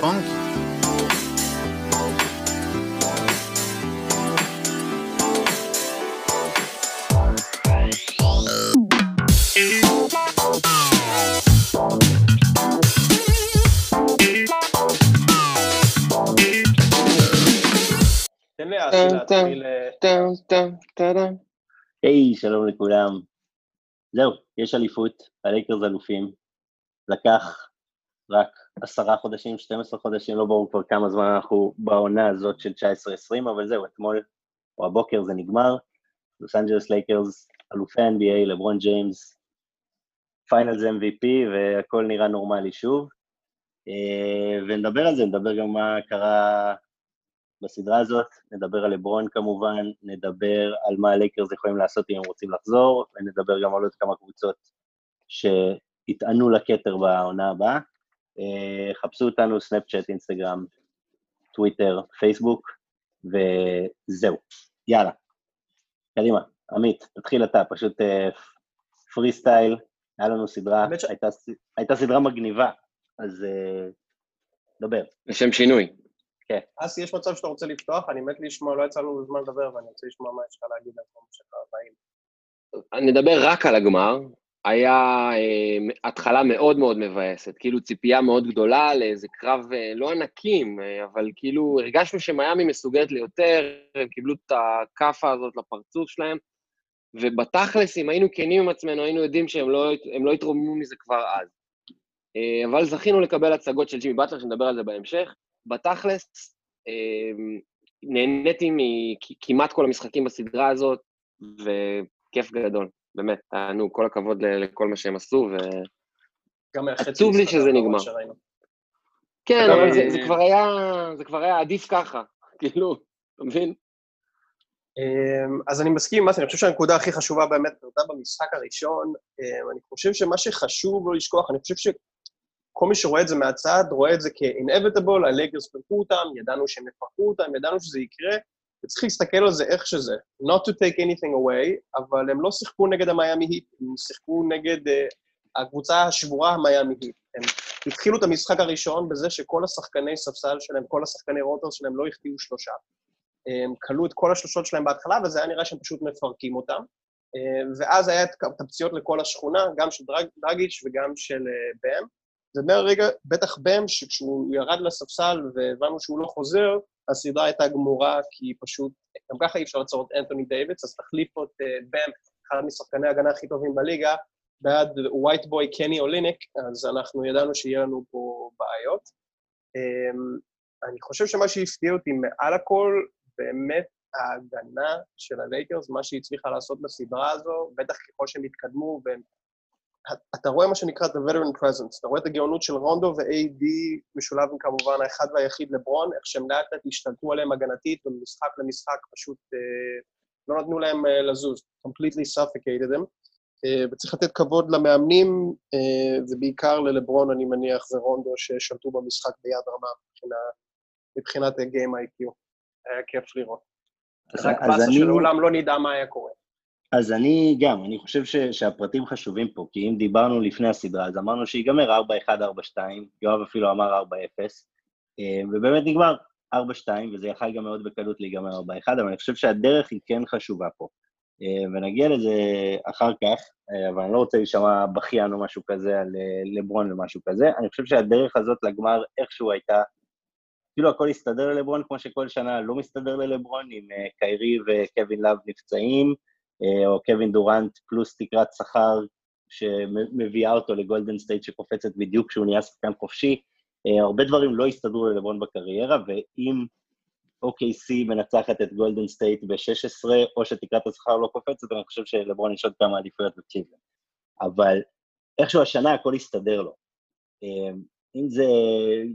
פונקי. תן לי לאסי להתחיל... היי, שלום לכולם. זהו, יש אליפות, הלייקרס אלופים. לקח רק עשרה חודשים, 12 חודשים, לא ברור כבר כמה זמן אנחנו בעונה הזאת של 19-20, אבל זהו, אתמול או הבוקר זה נגמר. לוס אנג'לס לייקרס, אלופי NBA, לברון ג'יימס, Finals MVP, והכל נראה נורמלי שוב. אה, ונדבר על זה, נדבר גם מה קרה בסדרה הזאת, נדבר על לברון כמובן, נדבר על מה הלייקרס יכולים לעשות אם הם רוצים לחזור, ונדבר גם על עוד כמה קבוצות שיטענו לכתר בעונה הבאה. אה, חפשו אותנו, סנאפצ'אט, אינסטגרם, טוויטר, פייסבוק, וזהו. יאללה, קדימה. עמית, תתחיל אתה, פשוט free אה, style, היה לנו סדרה. הייתה, הייתה סדרה מגניבה, אז אה, דבר. לשם שינוי. כן. אסי, יש מצב שאתה רוצה לפתוח? אני מת לשמוע, לא יצא לנו זמן לדבר, ואני רוצה לשמוע מה יש לך להגיד על כל מה שקרה באים. אני אדבר רק על הגמר. היה אה, התחלה מאוד מאוד מבאסת, כאילו ציפייה מאוד גדולה לאיזה קרב, אה, לא ענקים, אה, אבל כאילו הרגשנו שמיאמי מסוגלת ליותר, הם קיבלו את הכאפה הזאת לפרצוף שלהם, ובתכלס, אם היינו כנים עם עצמנו, היינו יודעים שהם לא, לא התרוממו מזה כבר אז. אבל זכינו לקבל הצגות של ג'ימי באטלר, שנדבר על זה בהמשך. בתכלס, אה, נהניתי מכמעט כל המשחקים בסדרה הזאת, וכיף גדול. באמת, תענו, כל הכבוד לכל מה שהם עשו, ועצוב לי שזה נגמר. כן, אבל זה, זה, כבר היה, זה כבר היה עדיף ככה, כאילו, אתה מבין? אמ, אז אני מסכים אני חושב שהנקודה הכי חשובה באמת נותרה במשחק הראשון. אמ, אני חושב שמה שחשוב לא לשכוח, אני חושב שכל מי שרואה את זה מהצד, רואה את זה כ-inevitable, הליגרס פרקו אותם, ידענו שהם יפרקו אותם, ידענו שזה יקרה, וצריך להסתכל על זה איך שזה. Not to take anything away, אבל הם לא שיחקו נגד המיאמי היט, הם שיחקו נגד uh, הקבוצה השבורה המיאמי היט. הם התחילו את המשחק הראשון בזה שכל השחקני ספסל שלהם, כל השחקני רוטר שלהם לא החטיאו שלושה. הם כלו את כל השלושות שלהם בהתחלה, וזה היה נראה שהם פשוט מפרקים אותם. ואז היה את הפציעות לכל השכונה, גם של דרג, דרגיץ' וגם של uh, ומהרגע, בטח בם, שכשהוא ירד לספסל והבנו שהוא לא חוזר, הסדרה הייתה גמורה, כי פשוט, גם ככה אי אפשר לעצור את אנטוני דייוויס, אז תחליפו את אה, בם, אחד משחקני ההגנה הכי טובים בליגה, בעד white boy קני אוליניק, אז אנחנו ידענו שיהיה לנו פה בעיות. אמ, אני חושב שמה שהפתיע אותי מעל הכל, באמת ההגנה של הלייקרס, מה שהיא הצליחה לעשות בסדרה הזו, בטח ככל שהם התקדמו, והם אתה רואה מה שנקרא The Veteran Presence, אתה רואה את הגאונות של רונדו ו-AD משולב עם כמובן האחד והיחיד לברון, איך שהם לאט לאט השתלטו עליהם הגנתית ומשחק למשחק פשוט אה, לא נתנו להם אה, לזוז, completely suffocated them. אה, וצריך לתת כבוד למאמנים, אה, ובעיקר ללברון, אני מניח, זה רונדו ששלטו במשחק ביד רמה מבחינה, מבחינת Game IQ. היה כיף לראות. אז, אז אני... שלעולם לא נדע מה היה קורה. אז אני גם, אני חושב ש, שהפרטים חשובים פה, כי אם דיברנו לפני הסדרה, אז אמרנו שיגמר 4-1, 4-2, יואב אפילו אמר 4-0, אה, ובאמת נגמר 4-2, וזה יכל גם מאוד בקלות להיגמר 4-1, אבל אני חושב שהדרך היא כן חשובה פה. אה, ונגיע לזה אחר כך, אה, אבל אני לא רוצה להישמע בכיין או משהו כזה על לברון ומשהו כזה, אני חושב שהדרך הזאת לגמר איכשהו הייתה, כאילו הכל הסתדר ללברון, כמו שכל שנה לא מסתדר ללברון, עם קיירי וקווין לאב נפצעים, או קווין דורנט פלוס תקרת שכר שמביאה אותו לגולדן סטייט שקופצת בדיוק כשהוא נהיה שחקן חופשי. אה, הרבה דברים לא הסתדרו ללברון בקריירה, ואם OKC מנצחת את גולדן סטייט ב-16, או שתקרת השכר לא קופצת, אני חושב שלברון יש עוד כמה עדיפויות בקליבלנד. אבל איכשהו השנה הכל הסתדר לו. אם זה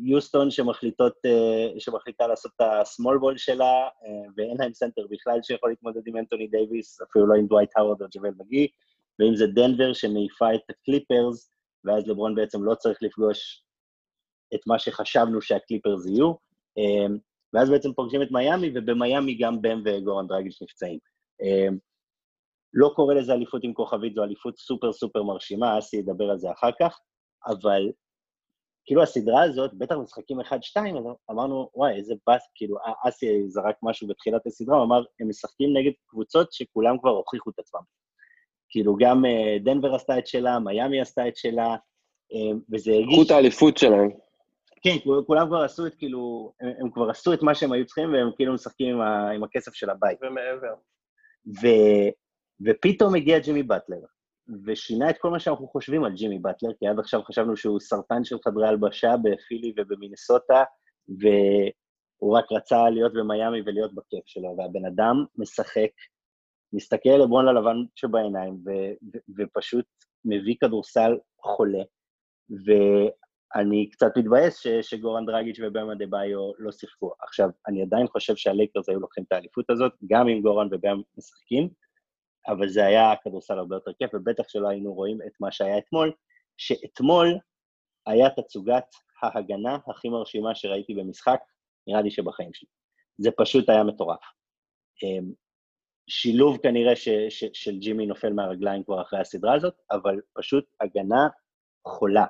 יוסטון שמחליטות, אה, שמחליטה לעשות את ה-small ball שלה, אה, ואין להם סנטר בכלל שיכול להתמודד עם אנטוני דייוויס, אפילו לא עם דווייט האוורד או ג'בל מגי, ואם זה דנבר שמעיפה את הקליפרס, ואז לברון בעצם לא צריך לפגוש את מה שחשבנו שהקליפרס יהיו, אה, ואז בעצם פוגשים את מיאמי, ובמיאמי גם בם וגורן דרגיש נפצעים. לא קורא לזה אליפות עם כוכבית, זו אליפות סופר סופר מרשימה, אסי ידבר על זה אחר כך, אבל כאילו הסדרה הזאת, בטח משחקים 1-2, אז אמרנו, וואי, איזה באס, כאילו, אסי זרק משהו בתחילת הסדרה, הוא אמר, הם משחקים נגד קבוצות שכולם כבר הוכיחו את עצמם. כאילו, גם אה, דנבר עשתה את שלה, מיאמי עשתה את שלה, אה, וזה הרגיש... את האליפות שלהם. כן, כולם כבר עשו את, כאילו, הם, הם כבר עשו את מה שהם היו צריכים, והם כאילו משחקים עם, ה, עם הכסף של הבית. ומעבר. ו, ופתאום הגיע ג'ימי באטלר, ושינה את כל מה שאנחנו חושבים על ג'ימי באטלר, כי עד עכשיו חשבנו שהוא סרטן של חדרי הלבשה בפילי ובמינסוטה, והוא רק רצה להיות במיאמי ולהיות בכיף שלו, והבן אדם משחק, מסתכל לברון ללבן שבעיניים, ו, ו, ופשוט מביא כדורסל חולה, ואני קצת מתבאס ש, שגורן דרגיץ' ובאמה דה ביו לא שיחקו. עכשיו, אני עדיין חושב שהלייקרס היו לוקחים את האליפות הזאת, גם אם גורן ובאמה משחקים, אבל זה היה כדורסל הרבה יותר כיף, ובטח שלא היינו רואים את מה שהיה אתמול, שאתמול היה תצוגת ההגנה הכי מרשימה שראיתי במשחק, נראה לי שבחיים שלי. זה פשוט היה מטורף. אמ, שילוב כנראה ש, ש, של ג'ימי נופל מהרגליים כבר אחרי הסדרה הזאת, אבל פשוט הגנה חולה.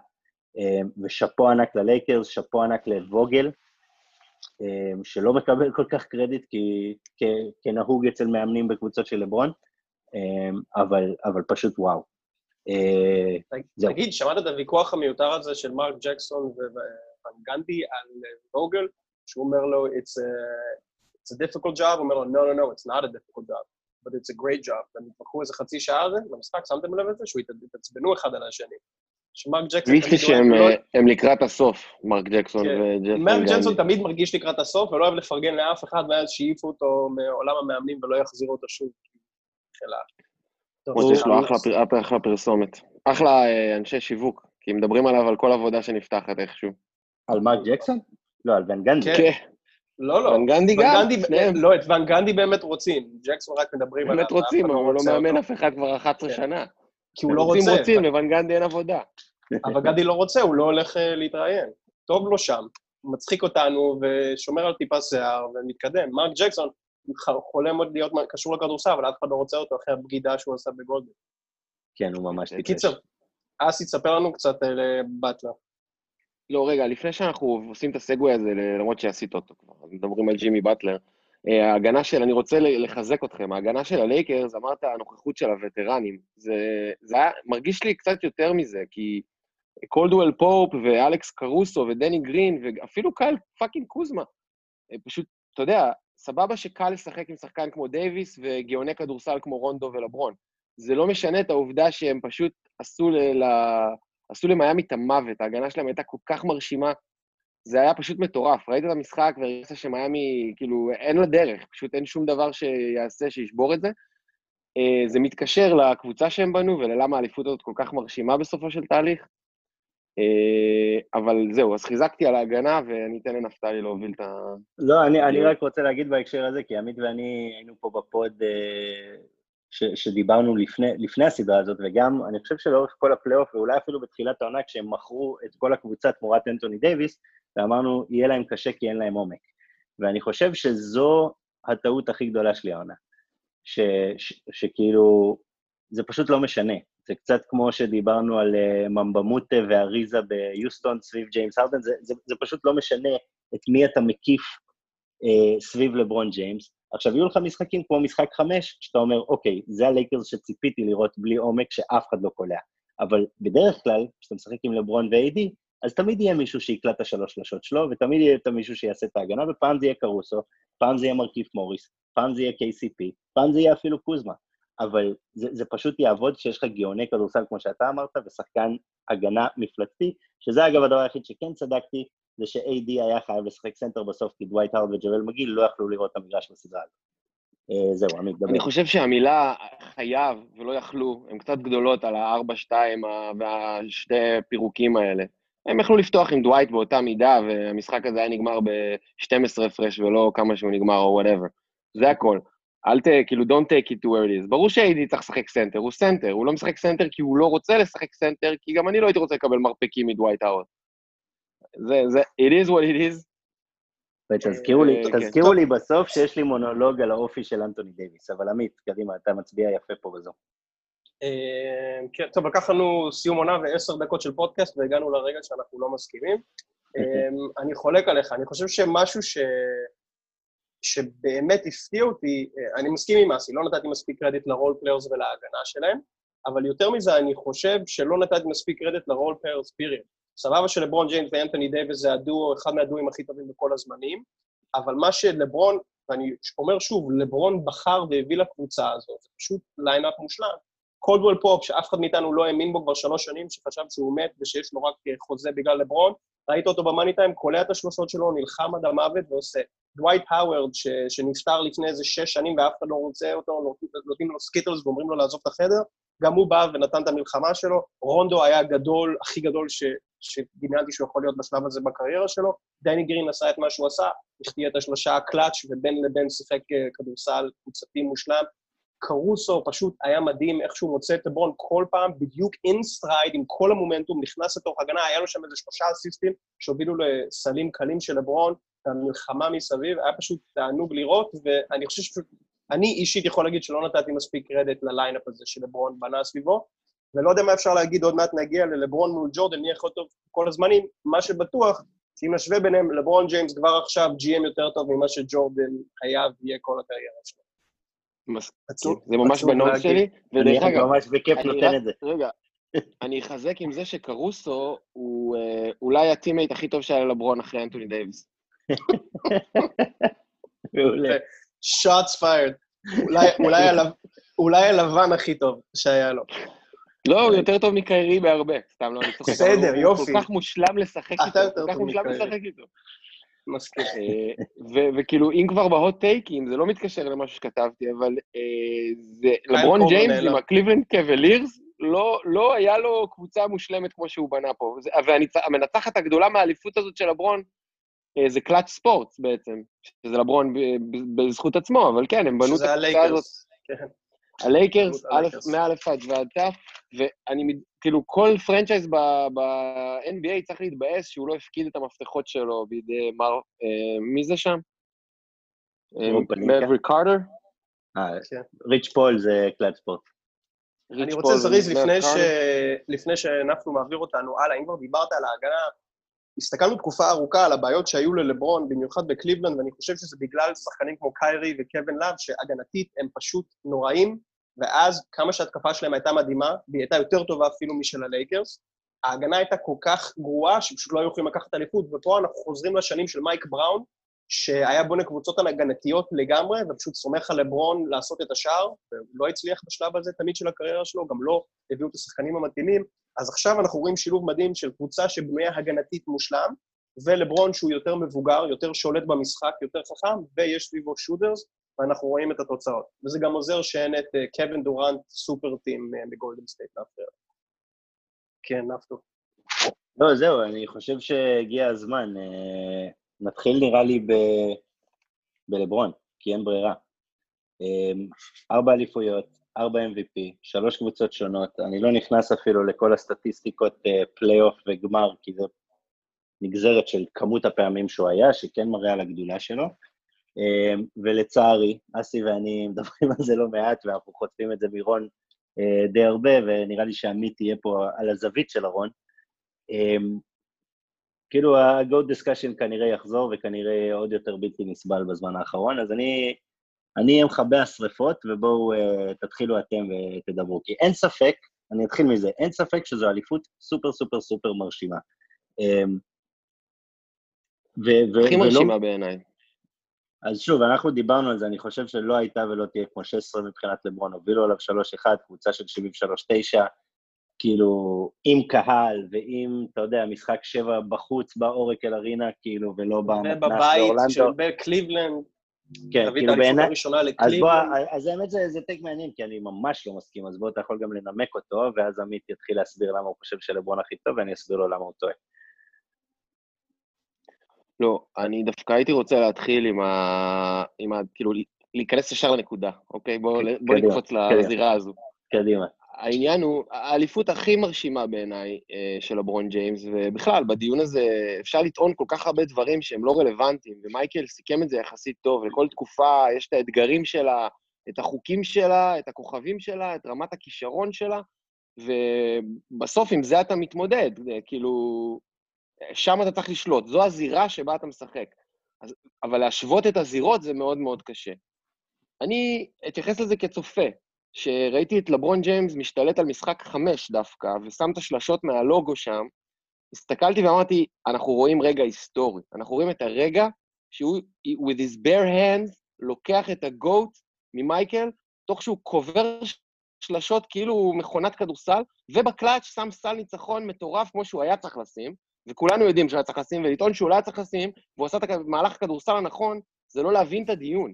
אמ, ושאפו ענק ללייקרס, שאפו ענק לווגל, אמ, שלא מקבל כל כך קרדיט כי, כ, כנהוג אצל מאמנים בקבוצות של לברון, אבל, אבל פשוט וואו. אה, תגיד, שמעת את הוויכוח המיותר הזה של מרק ג'קסון וגנדי על ווגל, שהוא אומר לו, it's a, it's a difficult job, הוא אומר לו, no, no, no, it's not a difficult job, but it's a great job. והם התווכחו איזה חצי שעה על זה, במשחק, שמתם לב לזה? שהוא התעצבנו אחד על השני. שמרק ג'קסון... תמיד שהם לא- לקראת הסוף, מרק ג'קסון כן. וג'קסון גנדי. מרק ג'קסון תמיד מרגיש לקראת הסוף, ולא אוהב לפרגן לאף אחד, ואז שהעיפו אותו מעולם המאמנים ולא יחזירו אותו שוב. כמו שיש לו אחלה פרסומת. אחלה אה, אנשי שיווק, כי מדברים עליו על כל עבודה שנפתחת איכשהו. על מרק ג'קסון? לא, על ון גנדי. כן. לא, לא. ון גנדי גם, שניהם. לא, את ון גנדי באמת רוצים. ג'קסון רק מדברים עליו. באמת רוצים, אבל הוא לא מאמן אף אחד כבר 11 כן. שנה. כי הוא לא רוצה. רוצים, רוצים, לוון גנדי אין עבודה. אבל גנדי לא רוצה, הוא לא הולך אה, להתראיין. טוב לו שם. הוא מצחיק אותנו ושומר על טיפה שיער ומתקדם. מרק ג'קסון, חולם עוד להיות קשור לכדורסל, אבל אף אחד לא רוצה אותו אחרי הבגידה שהוא עשה בגולדן. כן, הוא ממש טיפש. בקיצר, אסי, תספר לנו קצת על אה, באטלר. לא, רגע, לפני שאנחנו עושים את ה segue הזה, למרות שעשית אותו כבר, מדברים על ג'ימי באטלר, אה, ההגנה של, אני רוצה לחזק אתכם, ההגנה של הלייקרס, אמרת הנוכחות של הווטרנים, זה, זה היה, מרגיש לי קצת יותר מזה, כי קולדואל פופ ואלכס קרוסו ודני גרין ואפילו קייל fucking קוזמה, אה, פשוט, אתה יודע, סבבה שקל לשחק עם שחקן כמו דייוויס וגאוני כדורסל כמו רונדו ולברון. זה לא משנה את העובדה שהם פשוט עשו, ל... עשו למיאמי את המוות, ההגנה שלהם הייתה כל כך מרשימה, זה היה פשוט מטורף. ראית את המשחק והרגשת שמיאמי, כאילו, אין לה דרך, פשוט אין שום דבר שיעשה, שישבור את זה. אה, זה מתקשר לקבוצה שהם בנו ולמה האליפות הזאת כל כך מרשימה בסופו של תהליך. אה, אבל זהו, אז חיזקתי על ההגנה, ואני אתן לנפתלי להוביל את ה... לא, אני, אני רק רוצה להגיד בהקשר הזה, כי עמית ואני היינו פה ב pod אה, ש, שדיברנו לפני, לפני הסדרה הזאת, וגם, אני חושב שלאורך כל הפלייאוף, ואולי אפילו בתחילת העונה, כשהם מכרו את כל הקבוצה תמורת אנטוני דייוויס, ואמרנו, יהיה להם קשה כי אין להם עומק. ואני חושב שזו הטעות הכי גדולה שלי העונה. שכאילו, זה פשוט לא משנה. זה קצת כמו שדיברנו על uh, מבה א-מוטה ואריזה ביוסטון סביב ג'יימס הרדן, זה, זה, זה פשוט לא משנה את מי אתה מקיף uh, סביב לברון ג'יימס. עכשיו, יהיו לך משחקים כמו משחק חמש, שאתה אומר, אוקיי, זה הלייקרס שציפיתי לראות בלי עומק, שאף אחד לא קולע. אבל בדרך כלל, כשאתה משחק עם לברון ו-AD, אז תמיד יהיה מישהו שיקלע את השלוש שלשות שלו, ותמיד יהיה את מישהו שיעשה את ההגנה, ופעם זה יהיה קרוסו, פעם זה יהיה מרקיף מוריס, פעם זה יהיה KCP, פעם זה יהיה אפילו קוזמה. אבל זה, זה פשוט יעבוד כשיש לך גאוני כדורסל, כמו שאתה אמרת, ושחקן הגנה מפלצתי, שזה אגב הדבר היחיד שכן צדקתי, זה ש-AD היה חייב לשחק סנטר בסוף, כי דווייט האוורד וג'אוול מגי לא יכלו לראות את המגרש בסדרה הזאת. אה, זהו, עמית, דבר. אני חושב שהמילה חייב ולא יכלו, הן קצת גדולות על ה-4-2 והשתי פירוקים האלה. הם יכלו לפתוח עם דווייט באותה מידה, והמשחק הזה היה נגמר ב-12 הפרש ולא כמה שהוא נגמר או whatever. זה הכל. אל ת... כאילו, don't take it to where it is. ברור שאיידי צריך לשחק סנטר, הוא סנטר, הוא לא משחק סנטר כי הוא לא רוצה לשחק סנטר, כי גם אני לא הייתי רוצה לקבל מרפקים מדווייט האוורד. זה, זה, it is what it is. ותזכירו לי, אה, כן. תזכירו לי בסוף שיש לי מונולוג על האופי של אנטוני דייוויס, אבל עמית, קדימה, אתה מצביע יפה פה בזום. אה, כן, טוב, לקח לנו סיום עונה ועשר דקות של פודקאסט, והגענו לרגע שאנחנו לא מסכימים. אה, אני חולק עליך, אני חושב שמשהו ש... שבאמת הפתיע אותי, אה, אני מסכים עם אסי, לא נתתי מספיק קרדיט ל role players ולהגנה שלהם, אבל יותר מזה, אני חושב שלא נתתי מספיק קרדיט ל role players period. סבבה שלברון ג'יימס ואנתוני דייוויס זה הדואו, אחד מהדואים הכי טובים בכל הזמנים, אבל מה שלברון, ואני אומר שוב, לברון בחר והביא לקבוצה הזאת, זה פשוט lineup מושלם. קולדוול פופ, שאף אחד מאיתנו לא האמין בו כבר שלוש שנים, שחשב שהוא מת ושיש לו רק אה, חוזה בגלל לברון, ראית אותו ב money time, קולע את השלושות שלו, נלחם עד המוות ועושה. דווייט האוורד, שנפטר לפני איזה שש שנים ואף אחד לא רוצה אותו, נותנים לו סקיטלס ואומרים לו לעזוב את החדר, גם הוא בא ונתן את המלחמה שלו. רונדו היה גדול, הכי גדול ש, שדמיינתי שהוא יכול להיות בשלב הזה בקריירה שלו. דני גרין עשה את מה שהוא עשה, החטיא את השלושה הקלאץ' ובין לבין שיחק אה, כדורסל קבוצתי מושלם. קרוסו פשוט היה מדהים איך שהוא מוצא את לברון כל פעם, בדיוק in stride, עם כל המומנטום, נכנס לתוך הגנה, היה לו שם איזה שלושה אסיסטים שהובילו לסלים קלים של לברון, המלחמה מסביב, היה פשוט תענוג לראות, ואני חושב שפשוט, אני אישית יכול להגיד שלא נתתי מספיק קרדיט ל lineup הזה שלברון בנה סביבו, ולא יודע מה אפשר להגיד, עוד מעט נגיע ללברון מול ג'ורדן, מי הכי טוב כל הזמנים, מה שבטוח, שאם נשווה ביניהם, לברון ג'יימס כבר עכשיו GM יותר טוב ממה שג'ורדן היה ויהיה כל הקריירה שלו. מסכים, זה ממש ב note שלי, ודרך אני אגב, ממש בכיף אני נותן את זה. רגע, אני אחזק עם זה שקרוסו הוא אה, אולי ה teammate הכי טוב שהיה לברון אחרי אנטוני דייוויס. מעולה. shots fired. אולי, אולי, הלב, אולי הלבן הכי טוב שהיה לו. לא, הוא יותר טוב מקיירי בהרבה, סתם לא, אני צוחק. בסדר, הוא- יופי. הוא כל כך מושלם לשחק איתו, יותר כל כך מושלם. לשחק איתו. מסכים. אה, וכאילו, אם כבר ב hot טייקים, זה לא מתקשר למשהו שכתבתי, אבל אה, זה, לברון קורבר ג'יימס. עם הקליבלנד קבלירס, לא, לא היה לו קבוצה מושלמת כמו שהוא בנה פה. והמנצחת הגדולה מהאליפות הזאת של לברון, אה, זה קלאץ' ספורטס בעצם, שזה לברון בזכות עצמו, אבל כן, הם בנו את הקבוצה הזאת. הלייקרס. כן. הלייקרס, בזכות א', הלייקרס. מא' עד ועד ת', ואני, כאילו, כל franchise ב-NBA צריך להתבאס שהוא לא הפקיד את המפתחות שלו בידי מר... אה, מי זה שם? מאבריק קארטר? אה, כן. ריץ' פול זה קלאץ' ספורטס. אני רוצה זריז לפני, ש... לפני שנפנו מעביר אותנו הלאה, אם כבר דיברת על ההגנה, הסתכלנו תקופה ארוכה על הבעיות שהיו ללברון, במיוחד בקליבלנד, ואני חושב שזה בגלל שחקנים כמו קיירי וקווין לאב, שהגנתית הם פשוט נוראים, ואז כמה שההתקפה שלהם הייתה מדהימה, והיא הייתה יותר טובה אפילו משל הלייקרס, ההגנה הייתה כל כך גרועה, שפשוט לא היו יכולים לקחת אליפות, ופה אנחנו חוזרים לשנים של מייק בראון, שהיה בונה קבוצות הגנתיות לגמרי, ופשוט סומך על לברון לעשות את השער, והוא לא הצליח בשלב הזה תמיד של הקריירה שלו, גם לא הביאו את השחקנים המתאימים. אז עכשיו אנחנו רואים שילוב מדהים של קבוצה שבנויה הגנתית מושלם, ולברון שהוא יותר מבוגר, יותר שולט במשחק, יותר חכם, ויש סביבו שוטרס, ואנחנו רואים את התוצאות. וזה גם עוזר שאין את אה, קווין דורנט super team אה, בגולדן סטייט להפריע. כן, נפתו. לא, זהו, אני חושב שהגיע הזמן. אה, נתחיל נראה לי ב... בלברון, כי אין ברירה. ארבע אליפויות, ארבע MVP, שלוש קבוצות שונות. אני לא נכנס אפילו לכל הסטטיסטיקות פלייאוף וגמר, כי זו נגזרת של כמות הפעמים שהוא היה, שכן מראה על הגדולה שלו. אה, ולצערי, אסי ואני מדברים על זה לא מעט, ואנחנו חוטפים את זה מרון אה, די הרבה, ונראה לי שעמית תהיה פה על הזווית של הרון. Um, כאילו ה-go discussion כנראה יחזור וכנראה עוד יותר בלתי נסבל בזמן האחרון, אז אני אני אהיה מכבה השרפות, ובואו uh, תתחילו אתם ותדברו. כי אין ספק, אני אתחיל מזה, אין ספק שזו אליפות סופר סופר סופר מרשימה. Um, ו- ו- הכי ולא- מרשימה בעיניי. אז שוב, אנחנו דיברנו על זה, אני חושב שלא הייתה ולא תהיה כמו 16 מבחינת לברון, הובילו עליו 3-1, קבוצה של 73-9, כאילו, עם קהל ועם, אתה יודע, משחק שבע בחוץ באורקל ארינה, כאילו, ולא במתנ"ס ובבית באורלנדו. של בקליבלנד, כן, כאילו בעיניי... אז בוא. אז האמת זה, זה טייק מעניין, כי אני ממש לא מסכים, אז בוא, אתה יכול גם לנמק אותו, ואז עמית יתחיל להסביר למה הוא חושב שלברון הכי טוב, ואני אסביר לו למה הוא טועה. לא, אני דווקא הייתי רוצה להתחיל עם ה... עם ה... כאילו, להיכנס ישר לנקודה, אוקיי? בואו בוא נקפוץ. לזירה הזו. קדימה. העניין הוא, האליפות הכי מרשימה בעיניי אה, של לברון ג'יימס, ובכלל, בדיון הזה אפשר לטעון כל כך הרבה דברים שהם לא רלוונטיים, ומייקל סיכם את זה יחסית טוב. לכל תקופה יש את האתגרים שלה, את החוקים שלה, את הכוכבים שלה, את רמת הכישרון שלה, ובסוף עם זה אתה מתמודד, כאילו, שם אתה צריך לשלוט, זו הזירה שבה אתה משחק. אז, אבל להשוות את הזירות זה מאוד מאוד קשה. אני אתייחס לזה כצופה. שראיתי את לברון ג'יימס משתלט על משחק חמש דווקא, ושם את השלשות מהלוגו שם, הסתכלתי ואמרתי, אנחנו רואים רגע היסטורי. אנחנו רואים את הרגע שהוא, with his bare hands, לוקח את הגוט ממייקל, תוך שהוא קובר שלשות כאילו הוא מכונת כדורסל, ובקלאץ' שם סל ניצחון מטורף כמו שהוא היה צריך לשים, וכולנו יודעים שהוא היה צריך לשים, ולטעון שהוא לא היה צריך לשים, והוא עשה את המהלך הכדורסל הנכון, זה לא להבין את הדיון.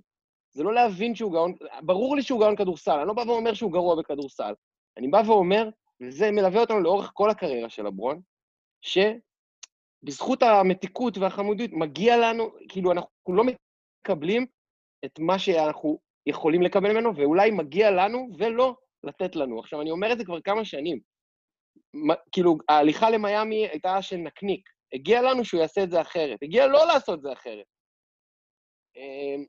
זה לא להבין שהוא גאון, ברור לי שהוא גאון כדורסל, אני לא בא ואומר שהוא גרוע בכדורסל. אני בא ואומר, וזה מלווה אותנו לאורך כל הקריירה של לברון, שבזכות המתיקות והחמודיות מגיע לנו, כאילו אנחנו לא מקבלים את מה שאנחנו יכולים לקבל ממנו, ואולי מגיע לנו ולא לתת לנו. עכשיו, אני אומר את זה כבר כמה שנים. כאילו, ההליכה למיאמי הייתה של נקניק. הגיע לנו שהוא יעשה את זה אחרת. הגיע לא לעשות את זה אחרת. אמ,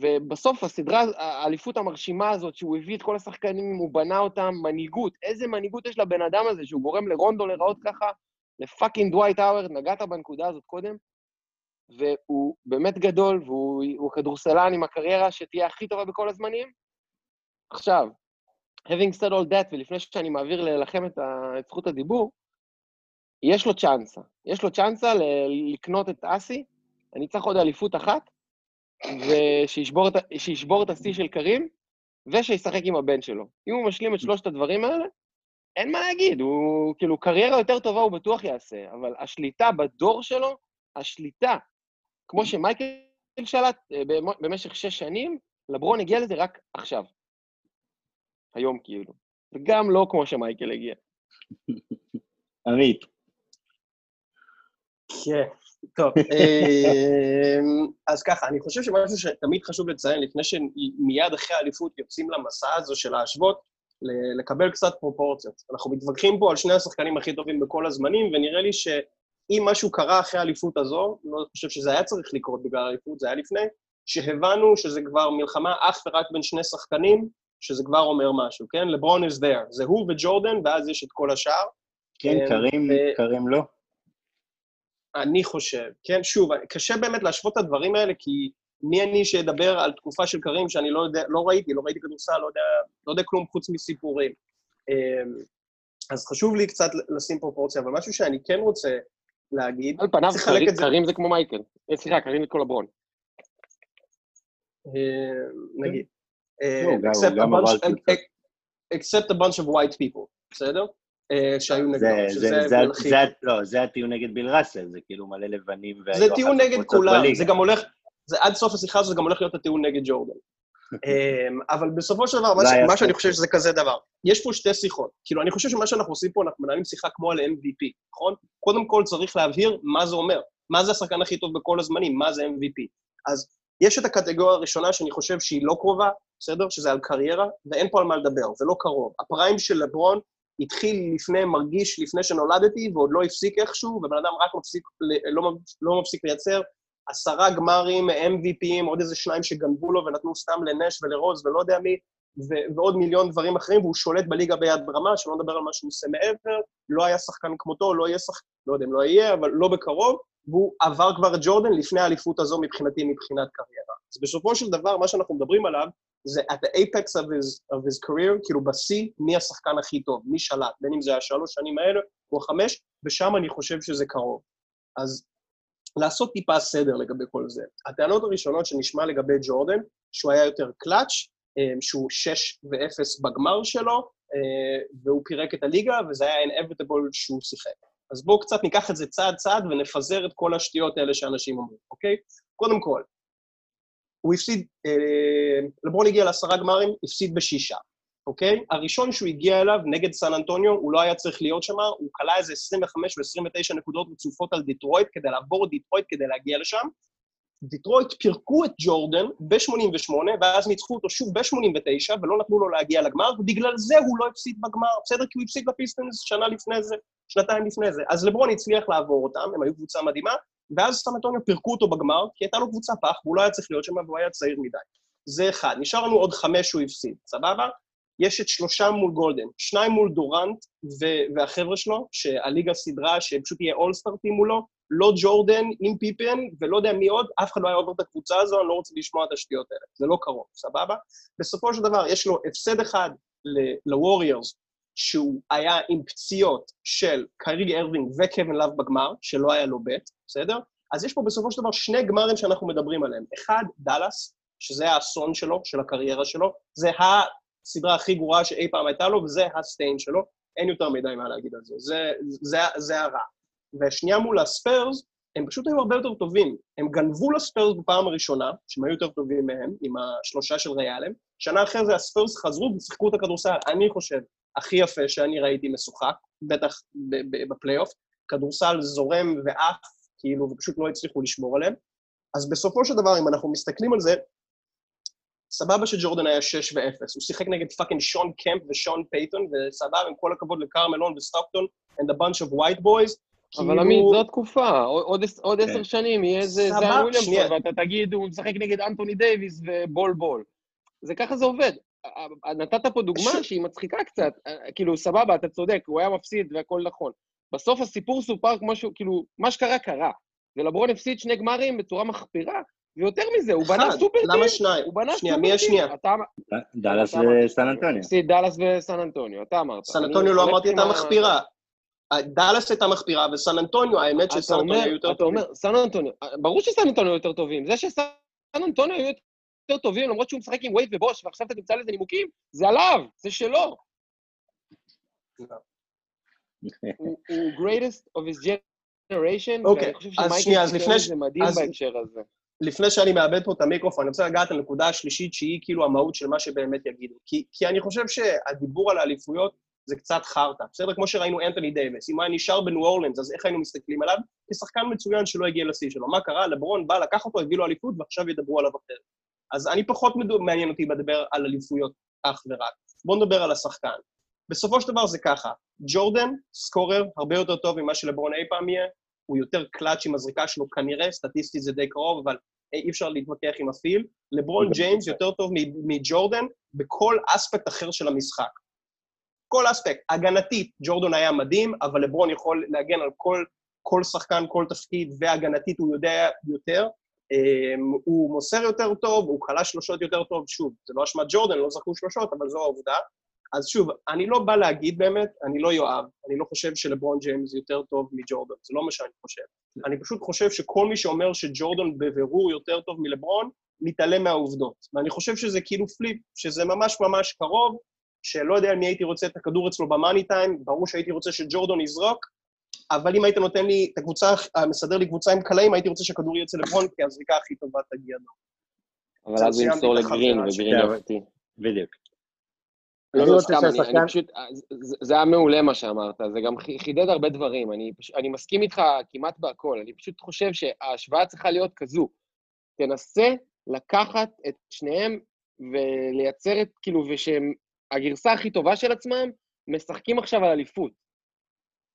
ובסוף הסדרה, האליפות המרשימה הזאת, שהוא הביא את כל השחקנים, הוא בנה אותם, מנהיגות. איזה מנהיגות יש לבן אדם הזה, שהוא גורם לרונדו להיראות ככה, ל fucking דווייט האוורד, נגעת בנקודה הזאת קודם, והוא באמת גדול, והוא כדורסלן עם הקריירה שתהיה הכי טובה בכל הזמנים. עכשיו, having said all that, ולפני שאני מעביר לכם את, זכות הדיבור, יש לו צ'אנסה. יש לו צ'אנסה לקנות את אסי, אני צריך עוד אליפות אחת, ושישבור את השיא של קרים, ושישחק עם הבן שלו. אם הוא משלים את שלושת הדברים האלה, אין מה להגיד, הוא כאילו, קריירה יותר טובה הוא בטוח יעשה, אבל השליטה בדור שלו, השליטה, כמו שמייקל שלט אה, במשך שש שנים, לברון הגיע לזה רק עכשיו. היום כאילו. וגם לא כמו שמייקל הגיע. עמית. כן. טוב, אמ, אז ככה, אני חושב שמשהו שתמיד חשוב לציין, לפני שמיד אחרי האליפות יוצאים למסע הזו של להשוות, לקבל קצת פרופורציות. אנחנו מתווכחים פה על שני השחקנים הכי טובים בכל הזמנים, ונראה לי שאם משהו קרה אחרי האליפות הזו, לא חושב שזה היה צריך לקרות בגלל האליפות, זה היה לפני, שהבנו שזה כבר מלחמה אך ורק בין שני שחקנים, שזה כבר אומר משהו, כן? לברון is there. זה הוא וג'ורדן, ואז יש את כל השאר. כן, אמ, קרים, קרים לא. אני חושב, כן? שוב, קשה באמת להשוות את הדברים האלה, כי מי אני שאדבר על תקופה של קרים שאני לא יודע, לא ראיתי, לא ראיתי כדורסל, לא יודע, לא יודע כלום חוץ מסיפורים. אמ, אז חשוב לי קצת לשים פרופורציה, אבל משהו שאני כן רוצה להגיד, על פניו, קרים זה כמו מייקל. אה, סליחה, קרים זה כמו לברון. אמ, נגיד. לא, except a bunch of white people, בסדר? אה, שהיו נגדו, שזה מלחיץ. לא, זה הטיעון נגד ביל ראסל, זה כאילו מלא לבנים זה טיעון נגד כולם, זה גם הולך, זה עד סוף השיחה הזו זה גם הולך להיות הטיעון נגד ג'ורדן. אמ, אבל בסופו של דבר, מה שאני חושב שזה כזה דבר, יש פה שתי שיחות. כאילו, אני חושב שמה שאנחנו עושים פה, אנחנו מנהלים שיחה כמו על MVP, נכון? קודם כל צריך להבהיר מה זה אומר. מה זה השחקן הכי טוב בכל הזמנים, מה זה MVP. אז יש את הקטגוריה הראשונה שאני חושב שהיא לא קרובה, בסדר? שזה על קריירה, ואין פה על מה לדבר, זה לא קרוב. הפריים של לברון התחיל לפני, מרגיש לפני שנולדתי, ועוד לא הפסיק איכשהו, ובן אדם רק מפסיק, לא, לא מפסיק לייצר עשרה גמרים, MVPים, עוד איזה שניים שגנבו לו ונתנו סתם לנש ולרוז ולא יודע מי, ו- ועוד מיליון דברים אחרים, והוא שולט בליגה ביד ברמה, שלא נדבר על מה שהוא עושה מעבר, לא היה שחקן כמותו, לא יהיה שחקן, לא יודע אם לא יהיה, אבל לא בקרוב, והוא עבר כבר את ג'ורדן לפני האליפות הזו מבחינתי, מבחינת קריירה. אז בסופו של דבר, מה שאנחנו מדברים עליו, זה at the apex of his, of his career, כאילו בשיא, מי השחקן הכי טוב, מי שלט, בין אם זה השלוש שנים האלה או החמש, ושם אני חושב שזה קרוב. אז לעשות טיפה סדר לגבי כל זה. הטענות הראשונות שנשמע לגבי ג'ורדן, שהוא היה יותר קלאץ', אה, שהוא 6 ו-0 בגמר שלו, אה, והוא פירק את הליגה, וזה היה inevitable שהוא שיחק. אז בואו קצת ניקח את זה צעד צעד ונפזר את כל השטויות האלה שאנשים אומרים, אוקיי? קודם כל, הוא הפסיד, אה, לברון הגיע לעשרה גמרים, הפסיד בשישה, אוקיי? הראשון שהוא הגיע אליו, נגד סן אנטוניו, הוא לא היה צריך להיות שם, הוא קלע איזה 25 או 29 נקודות רצופות על דיטרויט כדי לעבור את דיטרויט כדי להגיע לשם, דיטרויט פירקו את ג'ורדן ב-88, ואז ניצחו אותו שוב ב-89, ולא נתנו לו להגיע לגמר, ובגלל זה הוא לא הפסיד בגמר, בסדר? כי הוא הפסיד לפיסטונס שנה לפני זה, שנתיים לפני זה. אז לברון הצליח לעבור אותם, הם היו קבוצה מדהימה, ואז סן אנטוניו פירקו אותו בגמר, כי הייתה לו קבוצה פח, והוא לא היה צריך להיות שם, והוא היה צעיר מדי. זה אחד. נשאר לנו עוד חמש שהוא הפסיד, סבבה? יש את שלושה מול גולדן, שניים מול דורנט ו- והחבר'ה שלו, שהליגה סידרה שפשוט יהיה אולסטאר טים מולו, לא ג'ורדן עם פיפן, ולא יודע מי עוד, אף אחד לא היה עובר את הקבוצה הזו, אני לא רוצה לשמוע את השטויות האלה. זה לא קרוב, סבבה? בסופו של דבר, יש לו הפסד אחד לווריורס, שהוא היה עם פציעות של קיירי אירווינג וקווין לאב בגמר, שלא היה לו בית, בסדר? אז יש פה בסופו של דבר שני גמרים שאנחנו מדברים עליהם. אחד, דאלאס, שזה האסון שלו, של הקריירה שלו, זה הסדרה הכי גרועה שאי פעם הייתה לו, וזה ה stain שלו. אין יותר מדי מה להגיד על זה. זה, זה, זה הרע. והשנייה מול הספרס, הם פשוט היו הרבה יותר טובים. הם גנבו לספרס בפעם הראשונה, שהם היו יותר טובים מהם, עם השלושה של ריי אלן. שנה אחרי זה הספרס חזרו ושיחקו את הכדורסל, אני חושב, הכי יפה שאני ראיתי משוחק, בטח בפלייאוף. כדורסל זורם ועף, כאילו, ופשוט לא הצליחו לשמור עליהם. אז בסופו של דבר, אם אנחנו מסתכלים על זה, סבבה שג'ורדן היה 6 ו-0, הוא שיחק נגד fucking שון קמפ ושון פייטון, וסבבה, עם כל הכבוד לקרל מלון וסטוקטון, and a bunch of white boys, אבל כאילו- עמית, זו התקופה, עוד עשר כן. שנים יהיה איזה זיין וויליאמסון, ואתה תגיד, הוא משחק נגד אנטוני דייוויס ובול בול. זה ככה זה עובד. נתת פה דוגמה שהיא מצחיקה קצת, כאילו, סבבה, אתה צודק, הוא היה מפסיד והכל נכון. בסוף הסיפור סופר כמו שהוא, כאילו, מה שקרה, קרה. ולברון הפסיד שני גמרים בצורה מחפירה, ויותר מזה, הוא בנה super team. למה שניים? הוא בנה שנייה, מי השנייה? דאלאס וסן אנטוניו. הפסיד דאלאס וסן אנטוניו, אתה אמרת. סן אנטוניו לא אמרתי הייתה מחפירה. דאלאס הייתה מחפירה, וסן אנטוניו, האמת שסן אנטוניו היו יותר טובים. אתה אומר, סן אנטוניו, ברור שסן אנטוניו יותר טובים. זה שסן אנטוניו היו יותר טובים, למרות שהוא משחק עם וייט ובוש, ועכשיו אתה תמצא לזה נימוקים, זה עליו, זה שלו. הוא greatest of his generation, ואני חושב שמייקל זה מדהים בהקשר הזה. לפני שאני מאבד פה את המיקרופון, אני רוצה לגעת על הנקודה השלישית, שהיא כאילו המהות של מה שבאמת יגידו. כי, כי אני חושב שהדיבור על האליפויות זה קצת חרטא. בסדר? כמו שראינו אנתוני דייוויס, אם היה נשאר בניו אורלנדס, אז איך היינו מסתכלים עליו? כשחקן מצוין שלא הגיע לשיא שלו. מה קרה? לברון בא, לקח אותו, הביא לו אליפות, ועכשיו ידברו עליו אחרת. אז אני פחות מדו... מעניין אותי לדבר על אליפויות אך ורק. בואו נדבר על השחקן. בסופו של דבר זה ככה, ג'ורדן, סקורר, הרבה יותר טוב ממה שלברון אי פעם יהיה, הוא יותר קלאץ' עם הזריקה שלו כנראה, סטטיסטית זה די קרוב, אבל אי אפשר להתווכח עם הפיל. לברון ג'יימס יותר טוב מג'ורדן בכל אספקט אחר של המשחק. כל אספקט. הגנתית, ג'ורדון היה מדהים, אבל לברון יכול להגן על כל, כל שחקן, כל תפקיד, והגנתית הוא יודע יותר. Um, הוא מוסר יותר טוב, הוא חלש שלושות יותר טוב, שוב, זה לא אשמת ג'ורדן, לא זרקו שלושות, אבל זו העובדה. אז שוב, אני לא בא להגיד באמת, אני לא יואב, אני לא חושב שלברון ג'יימס יותר טוב מג'ורדן, זה לא מה שאני חושב. אני פשוט חושב שכל מי שאומר שג'ורדן בבירור יותר טוב מלברון, מתעלם מהעובדות. ואני חושב שזה כאילו flip, שזה ממש ממש קרוב, שלא יודע מי הייתי רוצה את הכדור אצלו במאני טיים, ברור שהייתי רוצה שג'ורדן יזרוק, אבל אם היית נותן לי את הקבוצה, מסדר לי קבוצה עם קלעים, הייתי רוצה שהכדור אצל לברון, כי הזריקה הכי טובה תגיע לו. אבל אז הוא ימסור לגרין, וגרין יפתיע. בדיוק. לא, לא, סתם, אני, אני פשוט, זה, זה היה מעולה מה שאמרת, זה גם חידד הרבה דברים, אני, אני מסכים איתך כמעט בהכל, אני פשוט חושב שההשוואה צריכה להיות כזו, תנסה לקחת את שניהם ולייצר את, כאילו, ושהם הגרסה הכי טובה של עצמם, משחקים עכשיו על אליפות.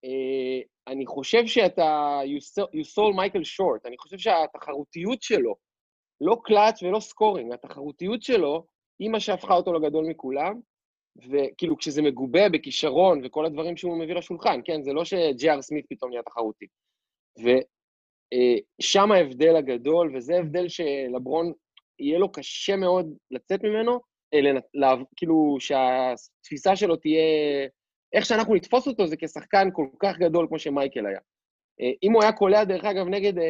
Uh, אני חושב שאתה, you sell מייקל short, אני חושב שהתחרותיות שלו, לא קלאץ' ולא scoring, התחרותיות שלו היא מה שהפכה אותו לגדול מכולם, וכאילו כשזה מגובה בכישרון וכל הדברים שהוא מביא לשולחן, כן? זה לא שג'י.אר סמית פתאום נהיה תחרותי. ושם אה, ההבדל הגדול, וזה הבדל שלברון, יהיה לו קשה מאוד לצאת ממנו, כאילו שהתפיסה שלו תהיה, איך שאנחנו נתפוס אותו זה כשחקן כל כך גדול כמו שמייקל היה. אה, אם הוא היה קולע, דרך אגב, נגד uh,